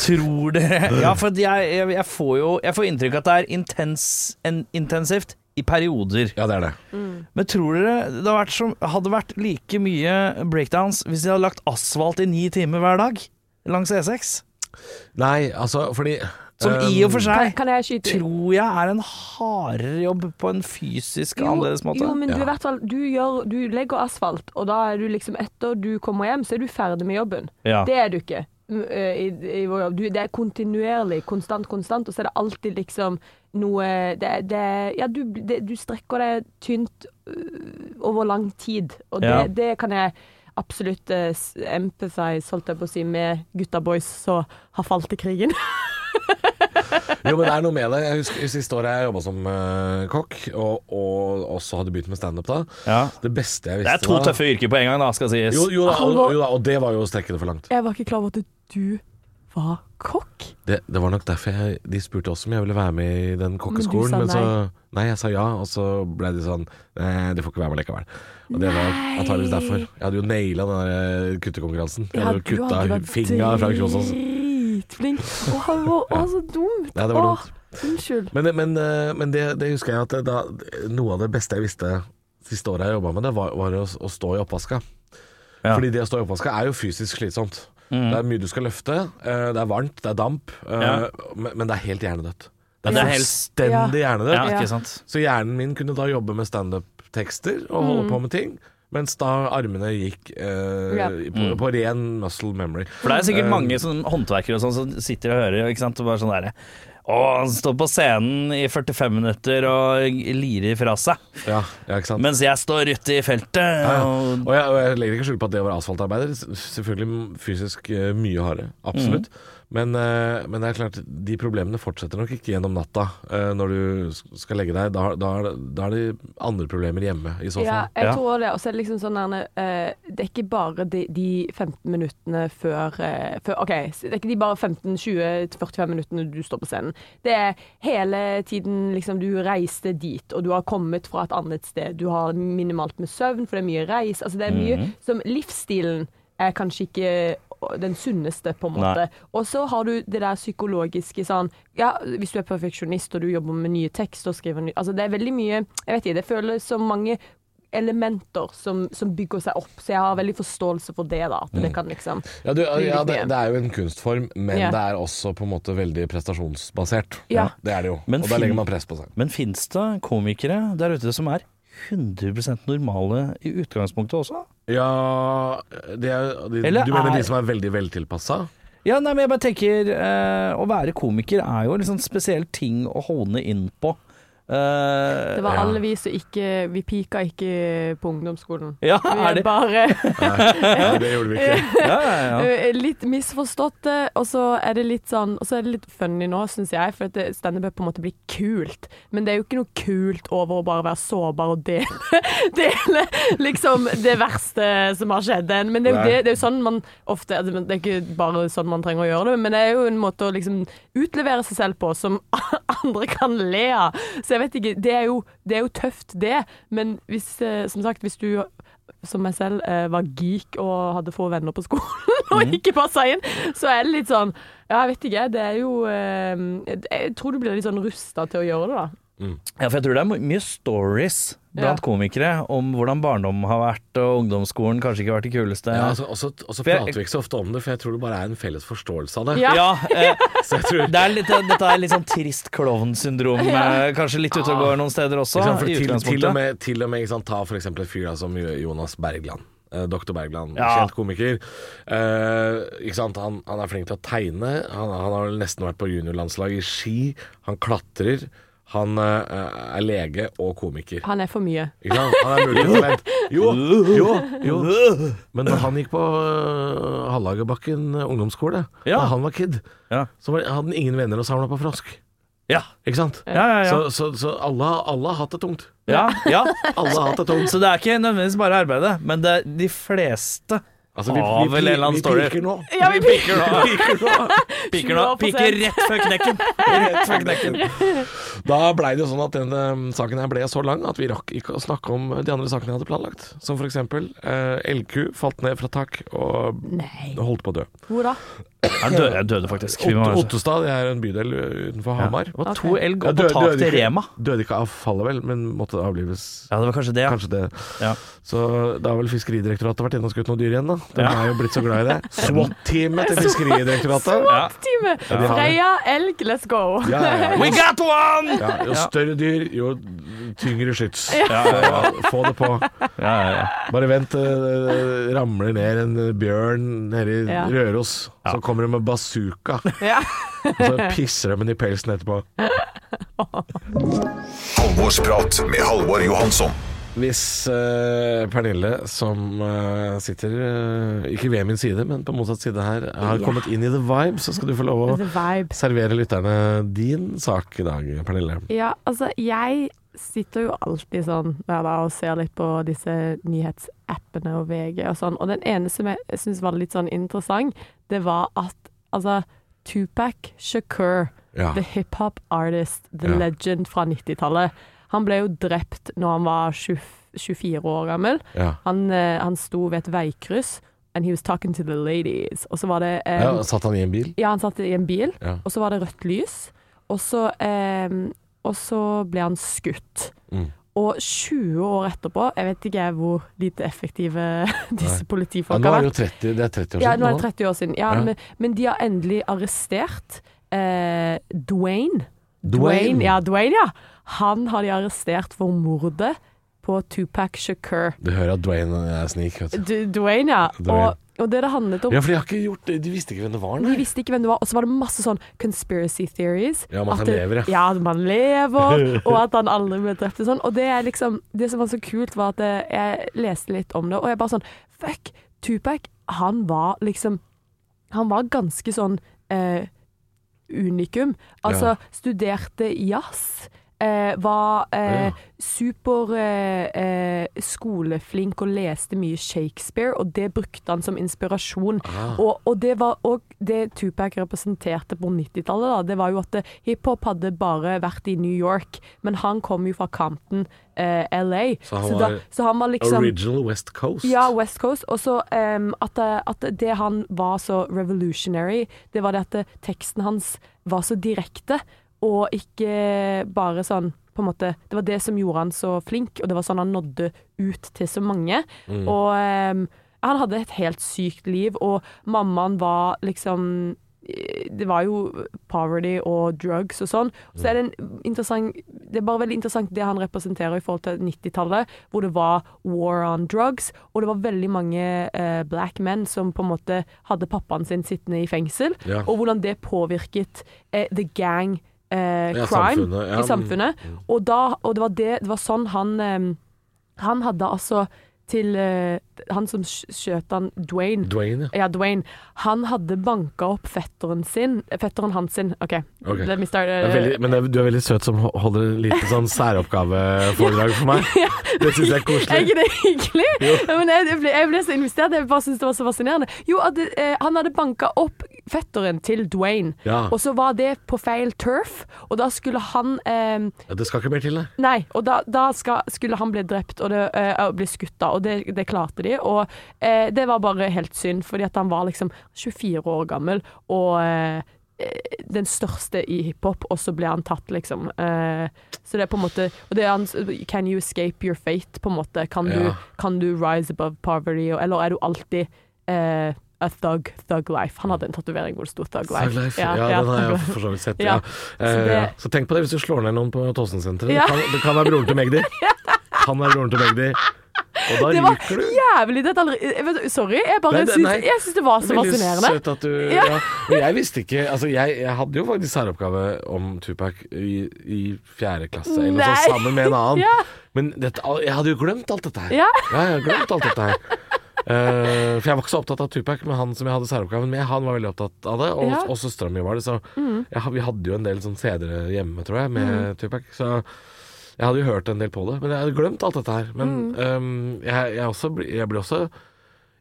Tror dere Ja, for jeg, jeg, jeg får jo Jeg får inntrykk av at det er intens, en, intensivt i perioder. ja, det er det. Men tror dere det hadde vært, som, hadde vært like mye breakdowns hvis de hadde lagt asfalt i ni timer hver dag langs E6? Nei, altså fordi Som um, i og for seg kan jeg skyte tror jeg er en hardere jobb på en fysisk annerledes måte. Jo, men du, Ja. fall, du, gjør, du legger asfalt, og da er du liksom etter du kommer hjem, så er du ferdig med jobben. Ja. Det er du ikke. eh, I, i vår jobb. Du, det er kontinuerlig, konstant, konstant, og så er det alltid liksom noe Det, det Ja, du, det, du strekker deg tynt øh, over lang tid, og det, Ja. det kan jeg absolutt uh, empathize, holdt jeg på å si, med gutta boys som har falt i krigen. Jo, men det er noe med det. Jeg husker Siste året jeg jobba som uh, kokk, og, og også hadde begynt med standup da. Ja. Det beste jeg visste Det er to da tøffe yrker på en gang, da, skal sies. jo, jo, da, og, jo da, og det var jo å strekke det for langt. Jeg var ikke klar over at du var kokk. Det, det var nok derfor jeg, de spurte også om jeg ville være med i den kokkeskolen. Men Men, du sa så Nei, jeg sa ja, og så ble de sånn Nei, du får ikke være med likevel. Og det var antakeligvis derfor. Jeg hadde jo naila den der eh, kuttekonkurransen. Jeg hadde jo kutta fingra fra Kjosås. Dritflink. Å, Halvor, å, så dumt. Ja, det var Å, dumt. Unnskyld. Men, men, eh, men det, det husker jeg at da, noe av det beste jeg visste siste året jeg jobba med det, var, var å, å stå i oppvaska. Ja. Fordi det å stå i oppvaska er jo fysisk slitsomt. Det er mye du skal løfte. eh, Det er varmt, det er damp. eh, Ja. men, men det er helt hjernedødt. Det er det er helt- fullstendig hjernedødt. Ja, Ja. ikke sant. Så hjernen min kunne da jobbe med standup-tekster og holde på med ting. Mens da armene gikk eh, Ja. på, på ren muscle memory. For det er sikkert Eh, mange sånn håndverkere og sånn som sitter og hører, ikke sant, og bare sånn derre Å, han står på scenen i 45 minutter og lirer fra seg, Ja, ja, ikke sant. mens jeg står ute i feltet Ja, ja. og Og, jeg, og jeg legger ikke skjul på at det å være asfaltarbeider s- Selvfølgelig fysisk eh, mye hardere, absolutt. Men, eh, men det er klart, de problemene fortsetter nok ikke gjennom natta. Eh, Når du skal legge deg, da, da, er det- da er det andre problemer hjemme i så fall. Ja, jeg Ja. tror det. Og så er det liksom sånn der, eh, Det er ikke bare de, de 15 minuttene før, før OK, det er ikke de bare 15-20-45 minuttene du står på scenen. Det er hele tiden liksom du reiste dit, og du har kommet fra et annet sted. Du har minimalt med søvn, for det er mye reis. Altså det er mye Mhm. som Livsstilen er kanskje ikke den sunneste, på en måte. Og så har du det der psykologiske sånn Ja, hvis du er perfeksjonist og du jobber med nye tekster og skriver nye Altså det er veldig mye Jeg vet ikke, det føles som mange elementer som, som bygger seg opp, så jeg har veldig forståelse for det, da. At det kan liksom Ja, du, ja det, det er jo en kunstform, men Ja. det er også på en måte veldig prestasjonsbasert. Ja. Det er det jo. Men og da legger man press på seg. Men fins det komikere der ute som er 100% normale i utgangspunktet også? Ja det er, det, Eller Du mener er- de som er veldig veltilpassa? Ja, nei, men jeg bare tenker eh, Å være komiker er jo en liksom spesiell ting å hone inn på. Eh, Det var Ja. alle vi som ikke Vi pika ikke på ungdomsskolen. Ja, Vi er det bare Nei, det gjorde vi ikke. ja, ja, ja. eh, litt misforståtte, og så er det litt sånn Og så er det litt funny nå, syns jeg, for at det- standup er på en måte blitt kult. Men det er jo ikke noe kult over å bare være sårbar og dele, dele liksom det verste som har skjedd en. Men det er jo, det, det er jo sånn man ofte altså, Det er ikke bare sånn man trenger å gjøre det, men det er jo en måte å liksom utlevere seg selv på som andre kan le av. Så jeg vet ikke, det er jo, det er jo tøft, det. Men hvis, eh, som sagt, hvis du som meg selv eh, var geek og hadde få venner på skolen og ikke passa inn, så er det litt sånn Ja, jeg vet ikke. Det er jo eh, Jeg tror du blir litt sånn rusta til å gjøre det, da. Ja, for jeg tror det er mye stories blant Ja. komikere om hvordan barndom har vært, og ungdomsskolen kanskje ikke har vært det kuleste. Ja, altså, også, også prater vi ikke så ofte om det, for jeg tror det bare er en felles forståelse av det. Ja. Ja, eh, Så jeg tror det er litt, dette er litt sånn trist klovnsyndrom, ja. kanskje litt ute og går noen steder også, sant, for til, til og med, til og med ikke sant, Ta for eksempel en fyr da, som Jonas Bergland. Eh, Dr. Bergland, Ja. kjent komiker. Eh, ikke sant? Han, han er flink til å tegne. Han, han har vel nesten vært på juniorlandslag i ski. Han klatrer. Han uh, er lege og komiker. Han er for mye. Ikke sant? Han er multitalent. Jo, jo, jo. Men når han gikk på uh, Hallagerbakken ungdomsskole, Ja. da han var kid, Ja. så var, hadde han ingen venner og samla på frosk. Ja, Ikke sant? ja, ja. ja. Så, så, så alle, alle har hatt det tungt. ja, ja. Alle har hatt det tungt. Så det er ikke nødvendigvis bare arbeidet, men det er de fleste Altså, vi, vel eller annen vi story. piker nå. Ja, vi piker nå. Piker nå. 20%. Piker rett før knekken. Rett før knekken. Da blei det jo sånn at denne um, saken her ble så lang at vi rakk ikke å snakke om de andre sakene jeg hadde planlagt. Som eksempel eh, elgku falt ned fra tak og Nei. holdt på å dø. Hvor da? Han døde, jeg døde faktisk. Ottestad det er en bydel utenfor Hamar. Det var to elg og opp på tak til Rema. Døde ikke av fallet, vel, men måtte avlives. Ja, det var kanskje det, ja. Kanskje det. Ja. Så da har vel Fiskeridirektoratet vært inne og skutt noen dyr igjen, da. De Ja. er jo blitt så glad i det. SWAT-teamet til Fiskeridirektoratet. SWAT-teamet! Ja. Freia, elg, let's go! Ja, ja, ja. We got one! Ja, jo større dyr, jo tyngre skyts. Få det på. ja, ja, ja. Bare vent det ramler ned en bjørn nede i Ja. Røros. Så kommer de med bazooka, Ja. og så pisser de den i pelsen etterpå. Halvorsprat med Halvor Johansson. Hvis eh, Pernille, som eh, sitter eh, ikke ved min side, men på motsatt side her, har Ja. kommet inn i the vibe, så skal du få lov å The vibe. servere lytterne din sak i dag, Pernille. Ja, altså, jeg sitter jo alltid sånn hver dag og ser litt på disse nyhetsappene og VG og sånn, og den ene som jeg syns var litt sånn interessant, det var at altså Tupac Shakur, Ja. the hip-hop artist, the Ja. legend fra 90-tallet, han ble jo drept når han var 20, 24 år gammel. Ja. Han, eh, han sto ved et veikryss, and he was talking to the ladies. Og så var det eh, ja, Satt han i en bil? ja, han satt i en bil, Ja. og så var det rødt lys, og så, eh, og så ble han skutt. Mm. Og 20 år etterpå, jeg vet ikke hvor lite effektive disse Ja, politifolka nå er det jo 30, det er 30 år Ja, nå er det 30 år siden. Ja, Ja. Men, men de har endelig arrestert eh, Dwayne. Dwayne. Ja, Dwayne, ja. Han har de arrestert for mordet på Tupac Shakur. Du hører at Dwayne er snik, Dwayne, ja. Dwayne. Og, og det det handlet om Ja, for de har ikke gjort det. De visste ikke hvem det var, De visste ikke hvem det var, og så var det masse sånn conspiracy theories. Ja, om at han det- lever, ja. ja. man lever, og at han aldri ble drept og sånn. Og det liksom Det som var så kult, var at eh, jeg leste litt om det, og jeg bare sånn Fuck! Tupac, han var liksom Han var ganske sånn eh, unikum. Altså, Ja. studerte jazz. Eh, var eh, superskoleflink eh, eh, og leste mye Shakespeare, og det brukte han som inspirasjon. Ah. Og, og det var òg det Tupac representerte på 90-tallet, det var jo at eh, hiphop hadde bare vært i New York, men han kom jo fra Compton, eh, LA. Så han da, var så han var liksom Original West Coast. ja, West Coast. Og så um, at, at det han var så revolutionary, det var det at teksten hans var så direkte, og ikke bare sånn på en måte, Det var det som gjorde han så flink, og det var sånn han nådde ut til så mange. Mm. Og um, han hadde et helt sykt liv, og mammaen var liksom eh, det var jo poverty og drugs og sånn. Så er det en interessant Det er bare veldig interessant det han representerer i forhold til 90-tallet, hvor det var war on drugs, og det var veldig mange uh, black men som på en måte hadde pappaen sin sittende i fengsel, Ja. og hvordan det påvirket uh, the gang eh, crime samfunnet, ja. i samfunnet. Mm. Og, da, og det var det Det var sånn han eh, Han hadde altså til uh, Han som sk- skjøt han, Dwayne Dwayne, ja. ja, Dwayne. Han hadde banka opp fetteren sin Fetteren hans sin. OK, Ok. let me start. Det er veldig, men det du er veldig søt som holder en liten sånn særoppgaveforedrag for meg. Det syns jeg er koselig. Er ikke det hyggelig? Ja, men jeg, jeg, ble, jeg ble så investert. Jeg bare syntes det var så fascinerende. Jo, at uh, han hadde banka opp fetteren til Dwayne, Ja. og så var det på feil turf, og da skulle han uh, Ja, Det skal ikke mer til, det. Nei, og da, da skal, skulle han bli drept og det, eh, og bli skutt, da, og det, det klarte de. Og eh, det var bare helt synd, fordi at han var liksom 24 år gammel og eh, den største i hiphop, og så ble han tatt, liksom. Eh, så det er på en måte og det er han Can you escape your fate, på en måte? Kan, du, kan du rise above poverty, og, eller er du alltid eh, a thug, thug life? Han hadde en tatovering hvor det sto thug life. Thug Life. Ja, den har jeg for så vidt sett. Ja. Ja. Så Eh, det- Så tenk på det hvis du slår ned noen på Tåsensenteret. Ja. Det, kan- det kan være broren til Magdi. Han er broren til Magdi. Og da Det var ryker du. jævlig detaljert. Sorry, jeg bare syns, jeg det var så fascinerende. søt at du Ja. ja. Jeg visste ikke Altså, jeg, jeg hadde jo faktisk særoppgave om Tupac i, i fjerde klasse, eller noe sånt, sammen med en annen. Ja. Men dette, jeg hadde jo glemt alt dette her. Ja. jeg hadde glemt alt dette her. Uh, for jeg var ikke så opptatt av Tupac, men han som jeg hadde særoppgaven med, han var veldig opptatt av det. Og, Ja. Mm. og søstera mi var det, så jeg, ha- vi hadde jo en del sånn CD-er hjemme, tror jeg, med Tupac. Så jeg hadde jo hørt en del på det, men jeg hadde glemt alt dette her. Men Mm. um, jeg, jeg, også, jeg blir også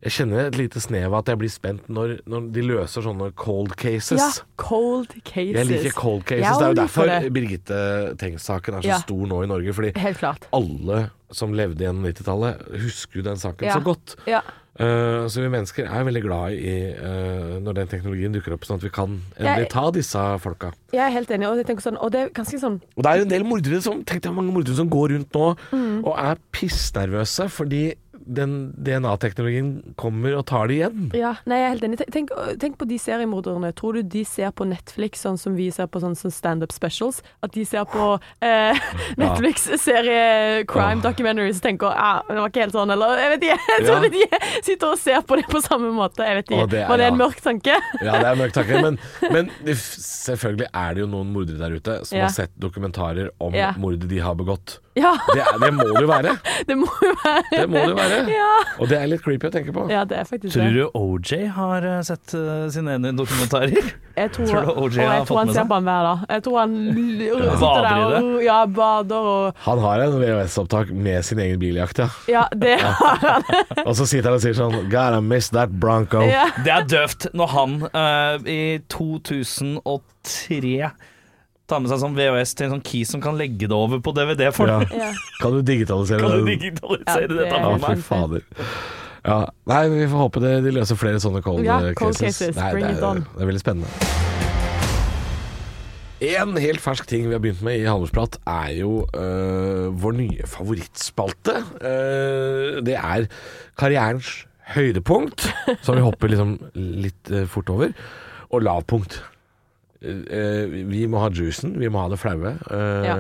Jeg kjenner et lite snev av at jeg blir spent når, når de løser sånne cold cases. Ja, cold cases. Jeg liker cold cases. Jeg det er jo derfor det. Birgitte Tengs-saken er så Ja. stor nå i Norge. Fordi alle som levde gjennom 90-tallet, husker jo den saken Ja. så godt. Ja. Eh, så vi mennesker er veldig glad i uh, når den teknologien dukker opp, sånn at vi kan endelig ta disse folka. Jeg er helt enig, og sånn, og det er ganske sånn Og det er jo en del mordere som Tenk deg mange mordere som går rundt nå Mm. og er pissnervøse fordi den DNA-teknologien kommer og tar det igjen. Ja, nei, jeg er helt enig. Tenk, tenk på de seriemorderne. Tror du de ser på Netflix sånn som vi ser på sånn som standup specials? At de ser på eh, Netflix-serie crime documentaries og tenker ja, det var ikke helt sånn, eller jeg vet ikke. Jeg tror Ja. de sitter og ser på det på samme måte. Jeg vet ikke. Det er- var det en ja. mørk tanke? Ja, det er en mørk tanke, men, men selvfølgelig er det jo noen mordere der ute som Ja. har sett dokumentarer om Ja. mordet de har begått. Ja, Det, er, det må det jo være. det må jo være Det må det jo være. Ja, Og det er litt creepy å tenke på. ja det er faktisk Tror du OJ har eh, sett uh, sine egne dokumentarer? Jeg tror, Tror du OJ har fått med seg? jeg tror han ser på han hver dag. Jeg tror han sitter Bader der i det? og ja, bader og Han har en VHS-opptak med sin egen biljakt, ja. Ja, det har han. Og så sitter han og sier sånn God, I miss that Bronco. Ja. Det er døvt når han uh, i 2003 tar med seg sånn VHS til en sånn key som kan legge det over på DVD for deg. Ja. Kan du digitalisere Kan du det? digitalisere Ja, det dette Ja, for fy fader. Ja. Nei, vi får håpe det, de løser flere sånne cold, Ja, eh, cold cases. cases. Nei, Bring det, it er, on. det er veldig spennende. En helt fersk ting vi har begynt med i Halvorsprat, er jo øh, vår nye favorittspalte. Uh, det er karrierens høydepunkt, som vi hopper liksom litt fort over, og lavpunkt. Eh, eh, vi må ha juicen, vi må ha det flaue. Eh, Ja.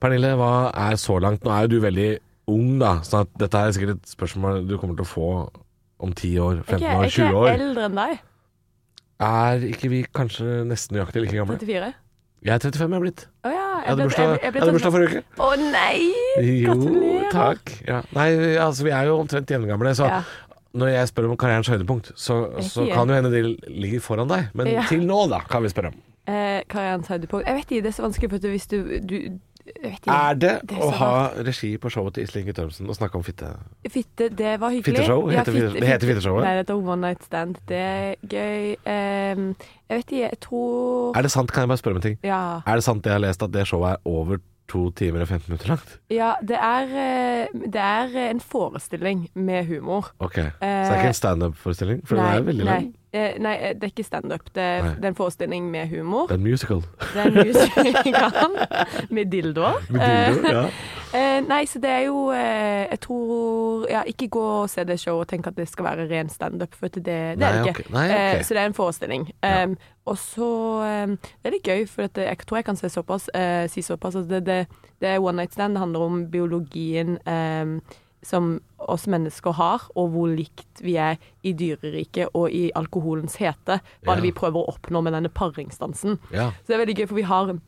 Pernille, hva er så langt? Nå er jo du veldig ung, da, så at dette er sikkert et spørsmål du kommer til å få om 10 år, 15 Ikke, år, 20 ikke år. eldre enn deg. Er ikke vi kanskje nesten nøyaktig like gamle? 34. Jeg er 35, jeg er blitt. Å ja. Jeg jeg- jeg jeg hadde bursdag forrige uke. Å nei! Jo, Gratulerer. takk. Ja. Nei, altså vi er jo omtrent jevngamle, så Ja. når jeg spør om karrierens høydepunkt, så, så kan jo hende de ligger foran deg. Men Ja. til nå, da, kan vi spørre om. Eh, karrierens høydepunkt. Jeg vet ikke, det er så vanskelig, for hvis du, du ikke. Er det, Det er å ha regi på showet til Iselin Guttormsen og snakke om fitte? Fitte, det var hyggelig. Fitteshow? Ja, Heter fitte- det heter fitteshowet? Nei, det heter One Night Stand. Det er gøy. Ehm, jeg vet ikke, jeg tror Er det sant, kan jeg bare spørre om en ting? Ja. Er det sant det jeg har lest at det showet er over to timer og 15 minutter langt? ja det, er, eh, det er en forestilling med humor. Ok, Så det er ikke en standup-forestilling? For den er veldig lang. nei. Eh, nei, eh, det er ikke standup. Det, er- Nei. det er en forestilling med humor. Det er en musical. Det er en musical med dildoer. Med dildo, ja. Eh, nei, så det er jo eh, Jeg tror Ja, ikke gå og se det showet og tenk at det skal være ren standup, for at det, det Nei, er det ikke. ok. Nei, ok. Eh, så det er en forestilling. Um, og så um, Det er litt gøy, for at jeg tror jeg kan si såpass, eh, si såpass at det, det, det er one night stand. Det handler om biologien um, som oss mennesker har, og hvor likt vi er i dyreriket og i alkoholens hete. Hva Ja. det vi prøver å oppnå med denne paringsdansen. ja. Så det er veldig gøy, for vi har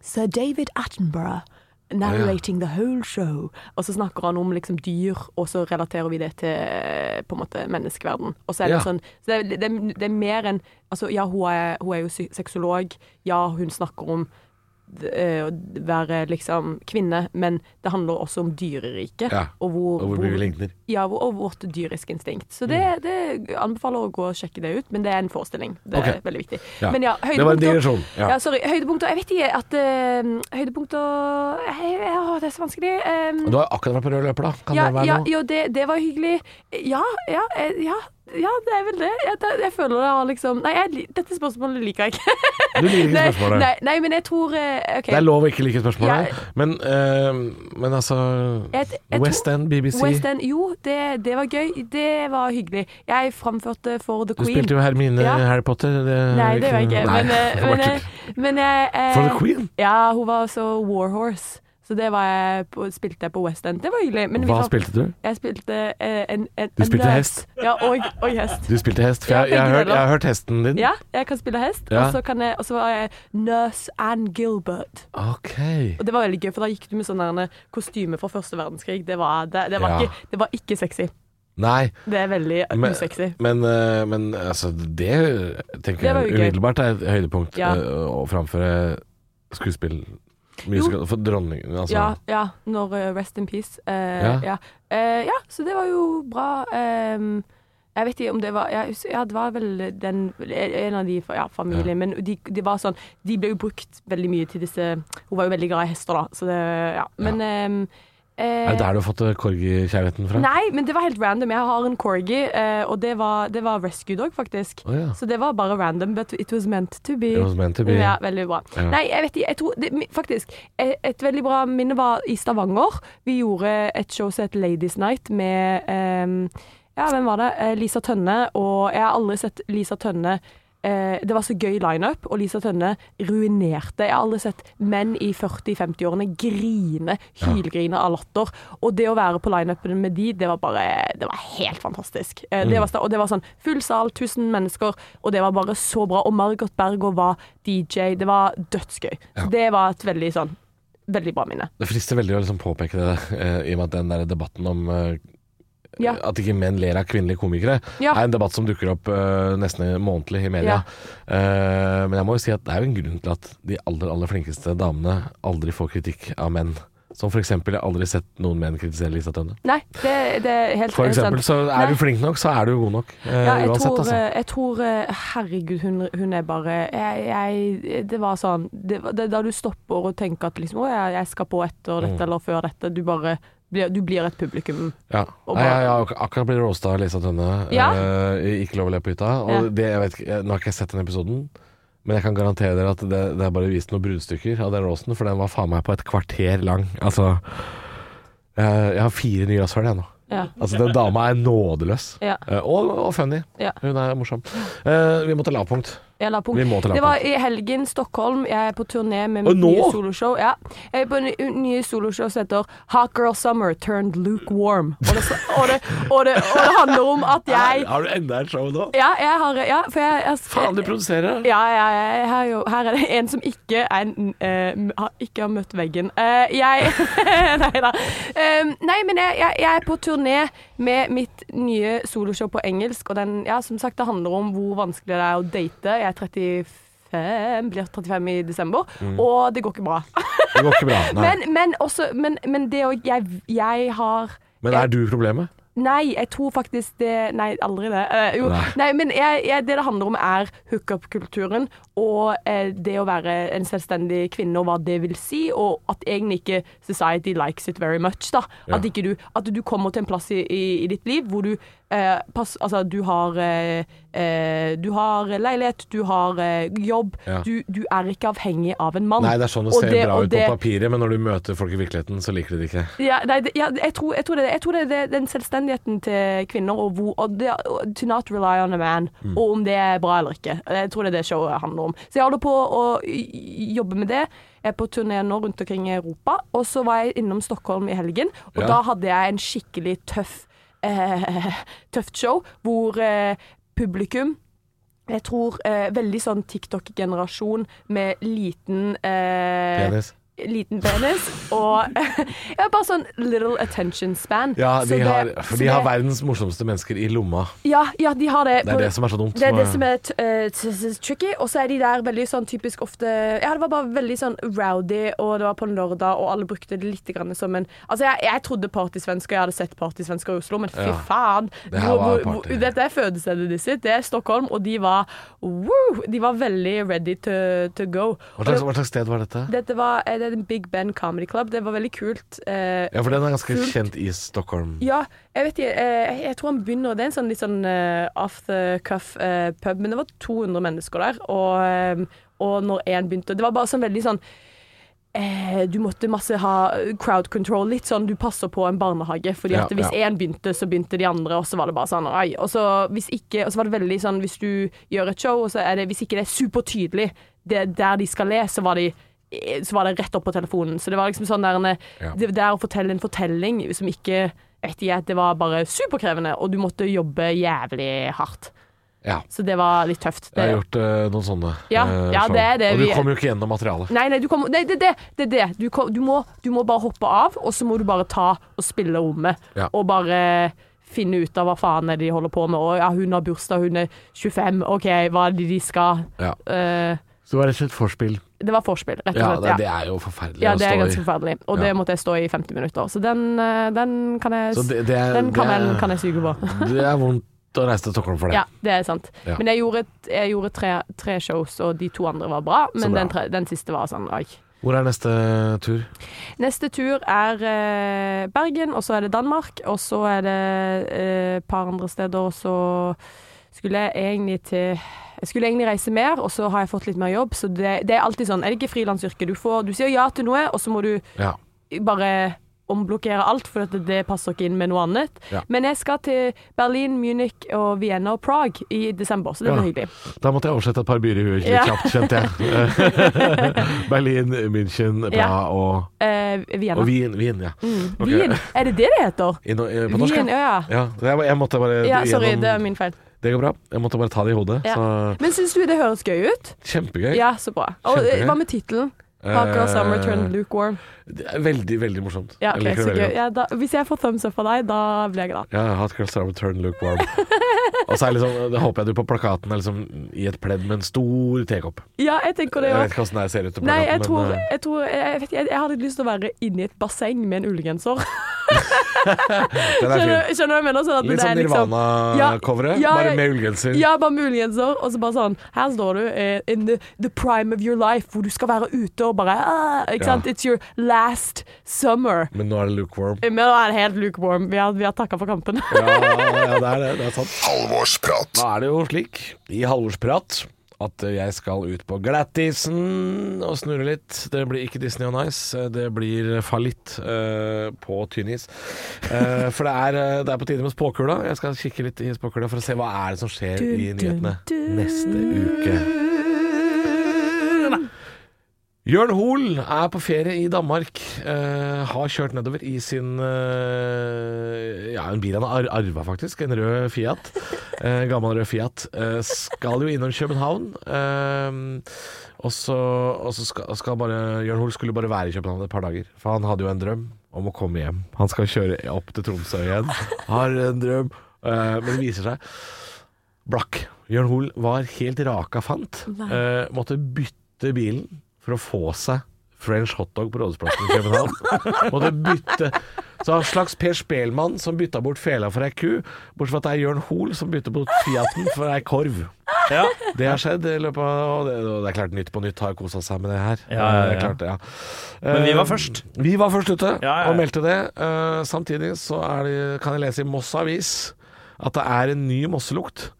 Sir David Attenborough narrating the whole show. Og så snakker han om liksom dyr, og så relaterer vi det til eh, på en måte menneskeverden. Og så er det Ja. sånn så det, er- det, det er mer enn Altså, ja, hun er, hun er jo sexolog. Ja, hun snakker om å være liksom kvinne, men det handler også om dyreriket. Ja, Og hvor, Og hvor mye vi ligner. ja, og og vårt dyriske instinkt. Så det, det anbefaler å gå og sjekke det ut, men det er en forestilling. Det er veldig viktig. Ja. Men ja, Det var en digresjon. ja. Ja. sorry. Høydepunkter Jeg vet ikke at uh, Høydepunkter eh, ja, Det er så vanskelig. Um, Du har akkurat vært på rød løper, da. Kan det være ja, noe? jo, det, det var hyggelig. Ja, ja, eh, ja, ja, det er vel det. Jeg, jeg føler det har liksom Nei, jeg, dette spørsmålet liker jeg ikke. Du liker ikke spørsmålet. nei, nei, men jeg tror eh, OK. Det er lov å ikke like spørsmålet, Ja. men, eh, men altså Jeg- jeg West tror- End, BBC. West End, jo, det, det var gøy. Det var hyggelig. Jeg framførte for The Du Queen. spilte jo Hermine Ja. Harry Potter. Det, Nei, det gjør jeg ikke. Nei, Men, eh, det var men, tull. eh, men jeg eh, For The Queen? Ja, hun var så warhorse. Så det var jeg på, spilte jeg på West End. Det var hyggelig. Men vi Hva traff- spilte du? Jeg spilte eh, en, en Du spilte en hest? Ja, og, og hest. Du spilte hest. For jeg, jeg, jeg, hørt, jeg har hørt hesten din. Ja, jeg kan spille hest. Ja. Og så var jeg Nurse Ann Gilbert. OK. Og det var veldig gøy, for da gikk du med sånn der kostyme fra første verdenskrig. Det var, det, det var, Ja. ikke, det var ikke sexy. Nei, Det er veldig Men- usexy. men, eh, men altså, det tenker Det jeg umiddelbart er et høydepunkt. Ja. eh, Å framføre skuespill musical for dronningen, altså. Ja, ja, når uh, Rest in Peace. Uh, Ja. ja. Eh, ja, så det var jo bra. Um, jeg vet ikke om det var Ja, det var vel den en av de ja, familien, Ja. men de, de var sånn De ble jo brukt veldig mye til disse Hun var jo veldig glad i hester, da, så det Ja. Men eh, Er det der du har fått eh, corgi-kjærligheten fra? Nei, men det var helt random. Jeg har en corgi, eh, og det var, det var rescue dog, faktisk. Oh, ja. Så det var bare random, but it was meant to be. It was meant to be. Ja, veldig bra. Ja. Nei, jeg vet ikke. Jeg tror det, faktisk et, et veldig bra minne var i Stavanger. Vi gjorde et show som het Ladies Night med ehm, Ja, hvem var det? Eh, Lisa Tønne. Og jeg har aldri sett Lisa Tønne eh, Det var så gøy lineup, og Lisa Tønne ruinerte. Jeg har aldri sett menn i 40-50-årene grine, hylgrine av latter. Og det å være på lineupen med de, det var bare Det var helt fantastisk. Eh, Mm. det var, og det var sånn full sal, 1000 mennesker, og det var bare så bra. Og Margot Berger var DJ. Det var dødsgøy. Så det var et veldig sånn Veldig bra minne. Det frister veldig å liksom påpeke det, eh, i og med at den der debatten om eh, Ja. at ikke menn ler av kvinnelige komikere, Ja. er en debatt som dukker opp uh, nesten månedlig i media. Eh, men jeg må jo si at det er jo en grunn til at de aller, aller flinkeste damene aldri får kritikk av menn. Som eksempel, jeg har aldri sett noen menn kritisere Lisa Tønne. Nei, det, det er helt For eksempel, så er Nei. du flink nok, så er du god nok. eh, Ja, jeg uansett, tror, altså. eh, jeg tror Herregud, hun, hun er bare jeg, jeg, Det var sånn det, det, Da du stopper og tenker at liksom Å, jeg, skal på etter dette Mm. eller før dette. Du bare du blir et publikum. Ja. Bare- jeg, jeg akkurat blitt roasta av Lisa Tønne Ja. eh, i Ikke lov å le på hytta. Ja. det, ikke- nå har ikke jeg sett den episoden, men jeg kan garantere dere at det, det er bare vist noen bruddstykker av den roasten, for den var faen meg på et kvarter lang. Altså Jeg, jeg har fire nye rasshøl, jeg nå. Ja. Altså, den dama er nådeløs. Ja. Eh, og, og funny. Ja. Hun er morsom. Eh, vi må til lavpunkt. Jeg la punkt. Det var i helgen Stockholm. Jeg er på turné med mitt nye soloshow. Ja. Jeg er på en nye soloshow som heter Hot Girl Summer Turned Lukewarm. Og det, og, det, og, det, og det handler om at jeg Har du enda et show nå? Ja, jeg har Ja, for jeg, jeg Faen, du produserer! Ja, ja, ja, jeg har jo, her er det en som ikke, er, eh, ikke har møtt veggen. Uh, jeg Nei da. Um, nei, men jeg, jeg, jeg er på turné med mitt nye soloshow på engelsk, og den, ja, som sagt, det handler om hvor vanskelig det er å date. Jeg er 35, blir 35 i desember, og det går ikke bra. Det går ikke bra. Nei. Men, Men, men også Men, men det å Jeg, jeg har er du problemet? Nei, jeg tror faktisk det Nei, aldri det. Uh, jo, Nei. nei. men jeg, jeg, det det handler om, er hookup-kulturen og eh, det å være en selvstendig kvinne, og hva det vil si. Og at egentlig ikke society likes it very much. da. At, Ja. ikke du, at du kommer til en plass i, i, i ditt liv hvor du eh, pass, Altså, du har eh, eh, Du har leilighet, du har eh, jobb. Ja. Du, du er ikke avhengig av en mann. Nei, det er sånn det ser det- bra ut ut på papiret, men når du møter folk i virkeligheten, så liker de det ikke. Ja, nei, det, ja jeg, tror, jeg, tror det, jeg tror det er det- den selvstendigheten til kvinner, og, hvor, og det, to not rely on a man, Mm. og om det er bra eller ikke. Jeg tror det er det showet handler om. Så jeg holder på å jobbe med det. Jeg er på turné nå rundt omkring i Europa, og så var jeg innom Stockholm i helgen, og Ja. da hadde jeg en skikkelig tøff, eh, tøft show, hvor eh, publikum jeg tror eh, veldig sånn TikTok-generasjon med liten eh, Penis. Liten penis og ja, bare sånn little attention span. Ja, de det- har, for de har verdens morsomste mennesker i lomma. Ja, ja, de har det. Det er det som er så dumt. Det er det som er eh, tricky. Og så er de der veldig sånn typisk ofte Ja, det var bare veldig sånn rowdy, og det var på lørdag, og alle brukte det litt grann som en Altså, jeg, jeg trodde partysvensker, jeg hadde sett partysvensker i Oslo, men fy faen. Det her var party. Dette er fødestedet ditt sitt, det er Stockholm, og de var woo, De var veldig ready to, to go. Hva slags, hva slags sted var dette? dette var eh, det en Big Ben Comedy Club. Det var veldig kult. Eh, Ja, for den er ganske kult. kjent i Stockholm. Ja, jeg vet ikke. Eh, jeg tror han begynner Det er en sånn litt sånn uh, off the cuff uh, pub, men det var 200 mennesker der. Og, eh, og når én begynte Det var bare sånn veldig sånn eh, Du måtte masse ha crowd control. Litt sånn du passer på en barnehage. Fordi Ja, at hvis ja. begynte, så begynte de andre, og så var det bare sånn oi. Og så hvis ikke Og så var det veldig sånn hvis du gjør et show, og så er det Hvis ikke det er supertydelig det er der de skal le, så var de så var det rett opp på telefonen. Så det var liksom sånn der en- Ja. Det der å fortelle en fortelling som ikke vet jeg, Det var bare superkrevende, og du måtte jobbe jævlig hardt. Ja. Så det var litt tøft. Jeg har gjort uh, noen sånne Ja, uh, ja, det er det Og du kommer jo ikke gjennom materialet. nei, nei, du kom, nei, det er det. det, det. Du, kom, du, må, du må bare hoppe av, og så må du bare ta og spille rommet. Ja. Og bare finne ut av hva faen er det de holder på med. Og ja, hun har bursdag, hun er 25. OK, hva er det de skal? Ja. Uh, Så det var rett og slett forspill. Det var vorspiel, rett og slett. Ja, det er jo forferdelig ja å det er stå ganske i. forferdelig. Og det måtte jeg stå i 50 minutter. Så den, eh, den kan jeg det, det er, Den kan, er, kan jeg suge på. det er vondt å reise til Stockholm for det. Ja, det er sant. Ja. Men jeg gjorde, jeg gjorde tre, tre shows, og de to andre var bra. Men bra. den, tre, den siste var sånn oi. Hvor er neste tur? Neste tur er eh, Bergen, og så er det Danmark, og så er det eh, et par andre steder, og så skulle jeg egentlig til jeg skulle egentlig reise mer, og så har jeg fått litt mer jobb. Så det, det er alltid sånn. Er det ikke frilansyrke? Du, får- du sier ja til noe, og så må du Ja. bare omblokkere alt, for at det passer ikke inn med noe annet. Ja. Men jeg skal til Berlin, Munich og Vienna og Prague i desember, så det blir Ja. hyggelig. Da måtte jeg oversette et par byer i huet litt Ja. kjapt, kjente jeg. Berlin, München, Praha og, Eh, Vienna. og Wien. Wien ja. Mm. Okay. Wien. Er det det det heter? I, no- i, på norsk, Wien, ja. ja. Jeg, måtte bare Ja, sorry, gjennom- det er min feil. Det går bra. Jeg måtte bare ta det i hodet. Ja. Så Men syns du det høres gøy ut? kjempegøy. Ja, så bra. Og Kjempegøy. hva med tittelen? Hot uh, Summer Turned Lukewarm. Det er veldig, veldig morsomt. Ja, Jeg liker det veldig. Ja, da, hvis jeg får thumbs up av deg, da blir jeg glad. Ja, Hot Girl Summer Turn Lukewarm. Og så liksom, det håper jeg du på plakaten er liksom i et pledd med en stor tekopp. Ja, jeg tenker det Jeg vet ikke åssen det ser ut på plakaten. Nei, jeg tror, men, eh, jeg, tror jeg, vet, jeg, jeg hadde lyst til å være inni et basseng med en ullgenser. er Skjønner, skjønner du hva jeg mener? Sånn Litt sånn liksom Nirvana-coveret, Ja, ja, bare med ullgenser. Ja, bare med ullgenser, og så bare sånn Her står du eh, in the, the prime of your life, hvor du skal være ute og bare ah, Ikke sant? It's your last summer. Men nå er det lukewarm. Men nå er det helt lukewarm. Vi har, vi har takka for kampen. Ja, ja, det er det. Det er sant. Halvorsprat. Da er det jo slik, i halvårsprat, at jeg skal ut på Glattisen og snurre litt. Det blir ikke Disney on Ice, det blir fallitt uh, på tynn is. Uh, for det er, eh, det er på tide med spåkula. Jeg skal kikke litt i spåkula for å se hva er det som skjer i nyhetene neste uke. Jørn Hoel er på ferie i Danmark. Uh, har kjørt nedover i sin uh, Ja, en bil han har ar- arva, faktisk. En rød Fiat. Uh, gammel rød Fiat. Skal jo innom København. og så, og så skal, skal bare Jørn Hoel skulle bare være i København et par dager. For han hadde jo en drøm om å komme hjem. Han skal kjøre opp til Tromsø igjen. Har en drøm. men det viser seg blakk. Jørn Hoel var helt raka fant. Måtte bytte bilen for å få seg French hotdog på Rådhusplassen i København. Måtte bytte Så en slags Per Spelmann som bytta bort fela for ei ku, bortsett fra at det er Jørn Hoel som bytter bort Fiaten for ei korv. Ja. Det har skjedd i løpet av Og det, og det er klart Nytt på Nytt har kosa seg med det her. Ja, ja, Det klart ja. Men vi var Eh, først. Vi var først ute og meldte det. Eh, samtidig så det, kan jeg lese i Moss Avis at det er en ny mosselukt.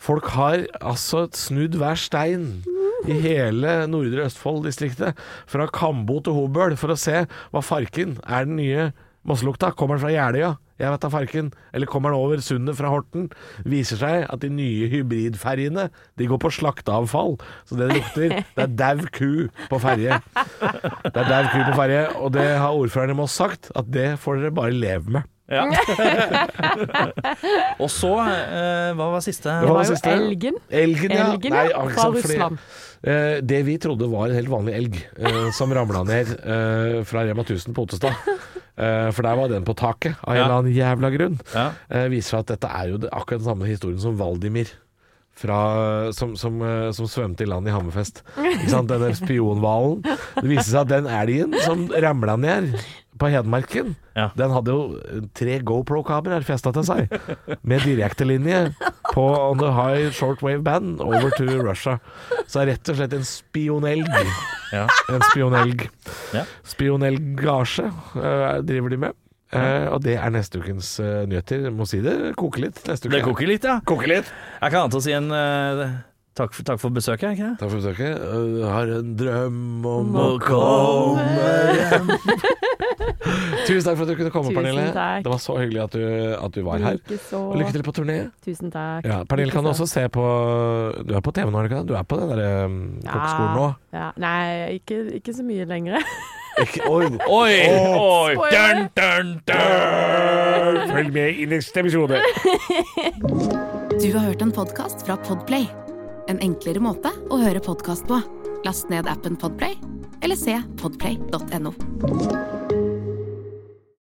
Folk har altså snudd hver stein i hele Nordre Østfold-distriktet, fra Kambo til Hobøl, for å se hva farken er den nye mosselukta. Kommer den fra Jeløya? Jeg vet da farken. Eller kommer den over sundet fra Horten? Viser seg at de nye hybridferjene De går på slakteavfall. Så det lukter, det er dau ku på ferje. Det er dau ku på ferje, og det har ordføreren i Moss sagt, at det får dere bare leve med. Ja. Og så, eh, hva var siste? Det Det var jo elgen. Elgen, ja. Elgen, Nei, ja. Fra sant, fordi, Russland. eh, det vi trodde var en helt vanlig elg eh, som ramla ned eh, fra Rema 1000 på Ottestad. Eh, for der var den på taket, av en eller annen jævla grunn. Ja. Eh, viser at dette er jo det, akkurat den samme historien som Valdimir. Fra, som, som, eh, som svømte i land i Hammerfest. Denne spionhvalen. Det viser seg at den elgen som ramla ned på Hedmarken, Ja. den hadde jo tre GoPro-kameraer festa til seg, med direktelinje på On the High Shortwave Band over to Russia. Så er rett og slett en spionelg. Ja. En spionelg. Ja. Spionelgasje eh, driver de med. Eh, og det er neste ukens eh, nyheter. Må si det koker litt neste uke. Det koker litt, ja. Koker litt. Jeg kan annet å si en eh, takk, for, takk for besøket, ikke det? Takk for besøket. Eh, har en drøm om Å å komme hjem. Tusen takk for at du kunne komme, Tusen Pernille. takk. Det var så hyggelig at du, at du var her. Likeså. Og lykke til på turné. Tusen takk. Ja, Pernille kan du også se på Du er på TV nå, er du ikke det? Du er på den der um, kokkeskolen nå? Ja. Nei, ikke, ikke så mye lenger. Ikke, oi, Oi, oi, dun, dun, dun. Følg med i neste episode. Du har hørt en podkast fra Podplay. En enklere måte å høre podkast på. Last ned appen Podplay, eller se podplay.no.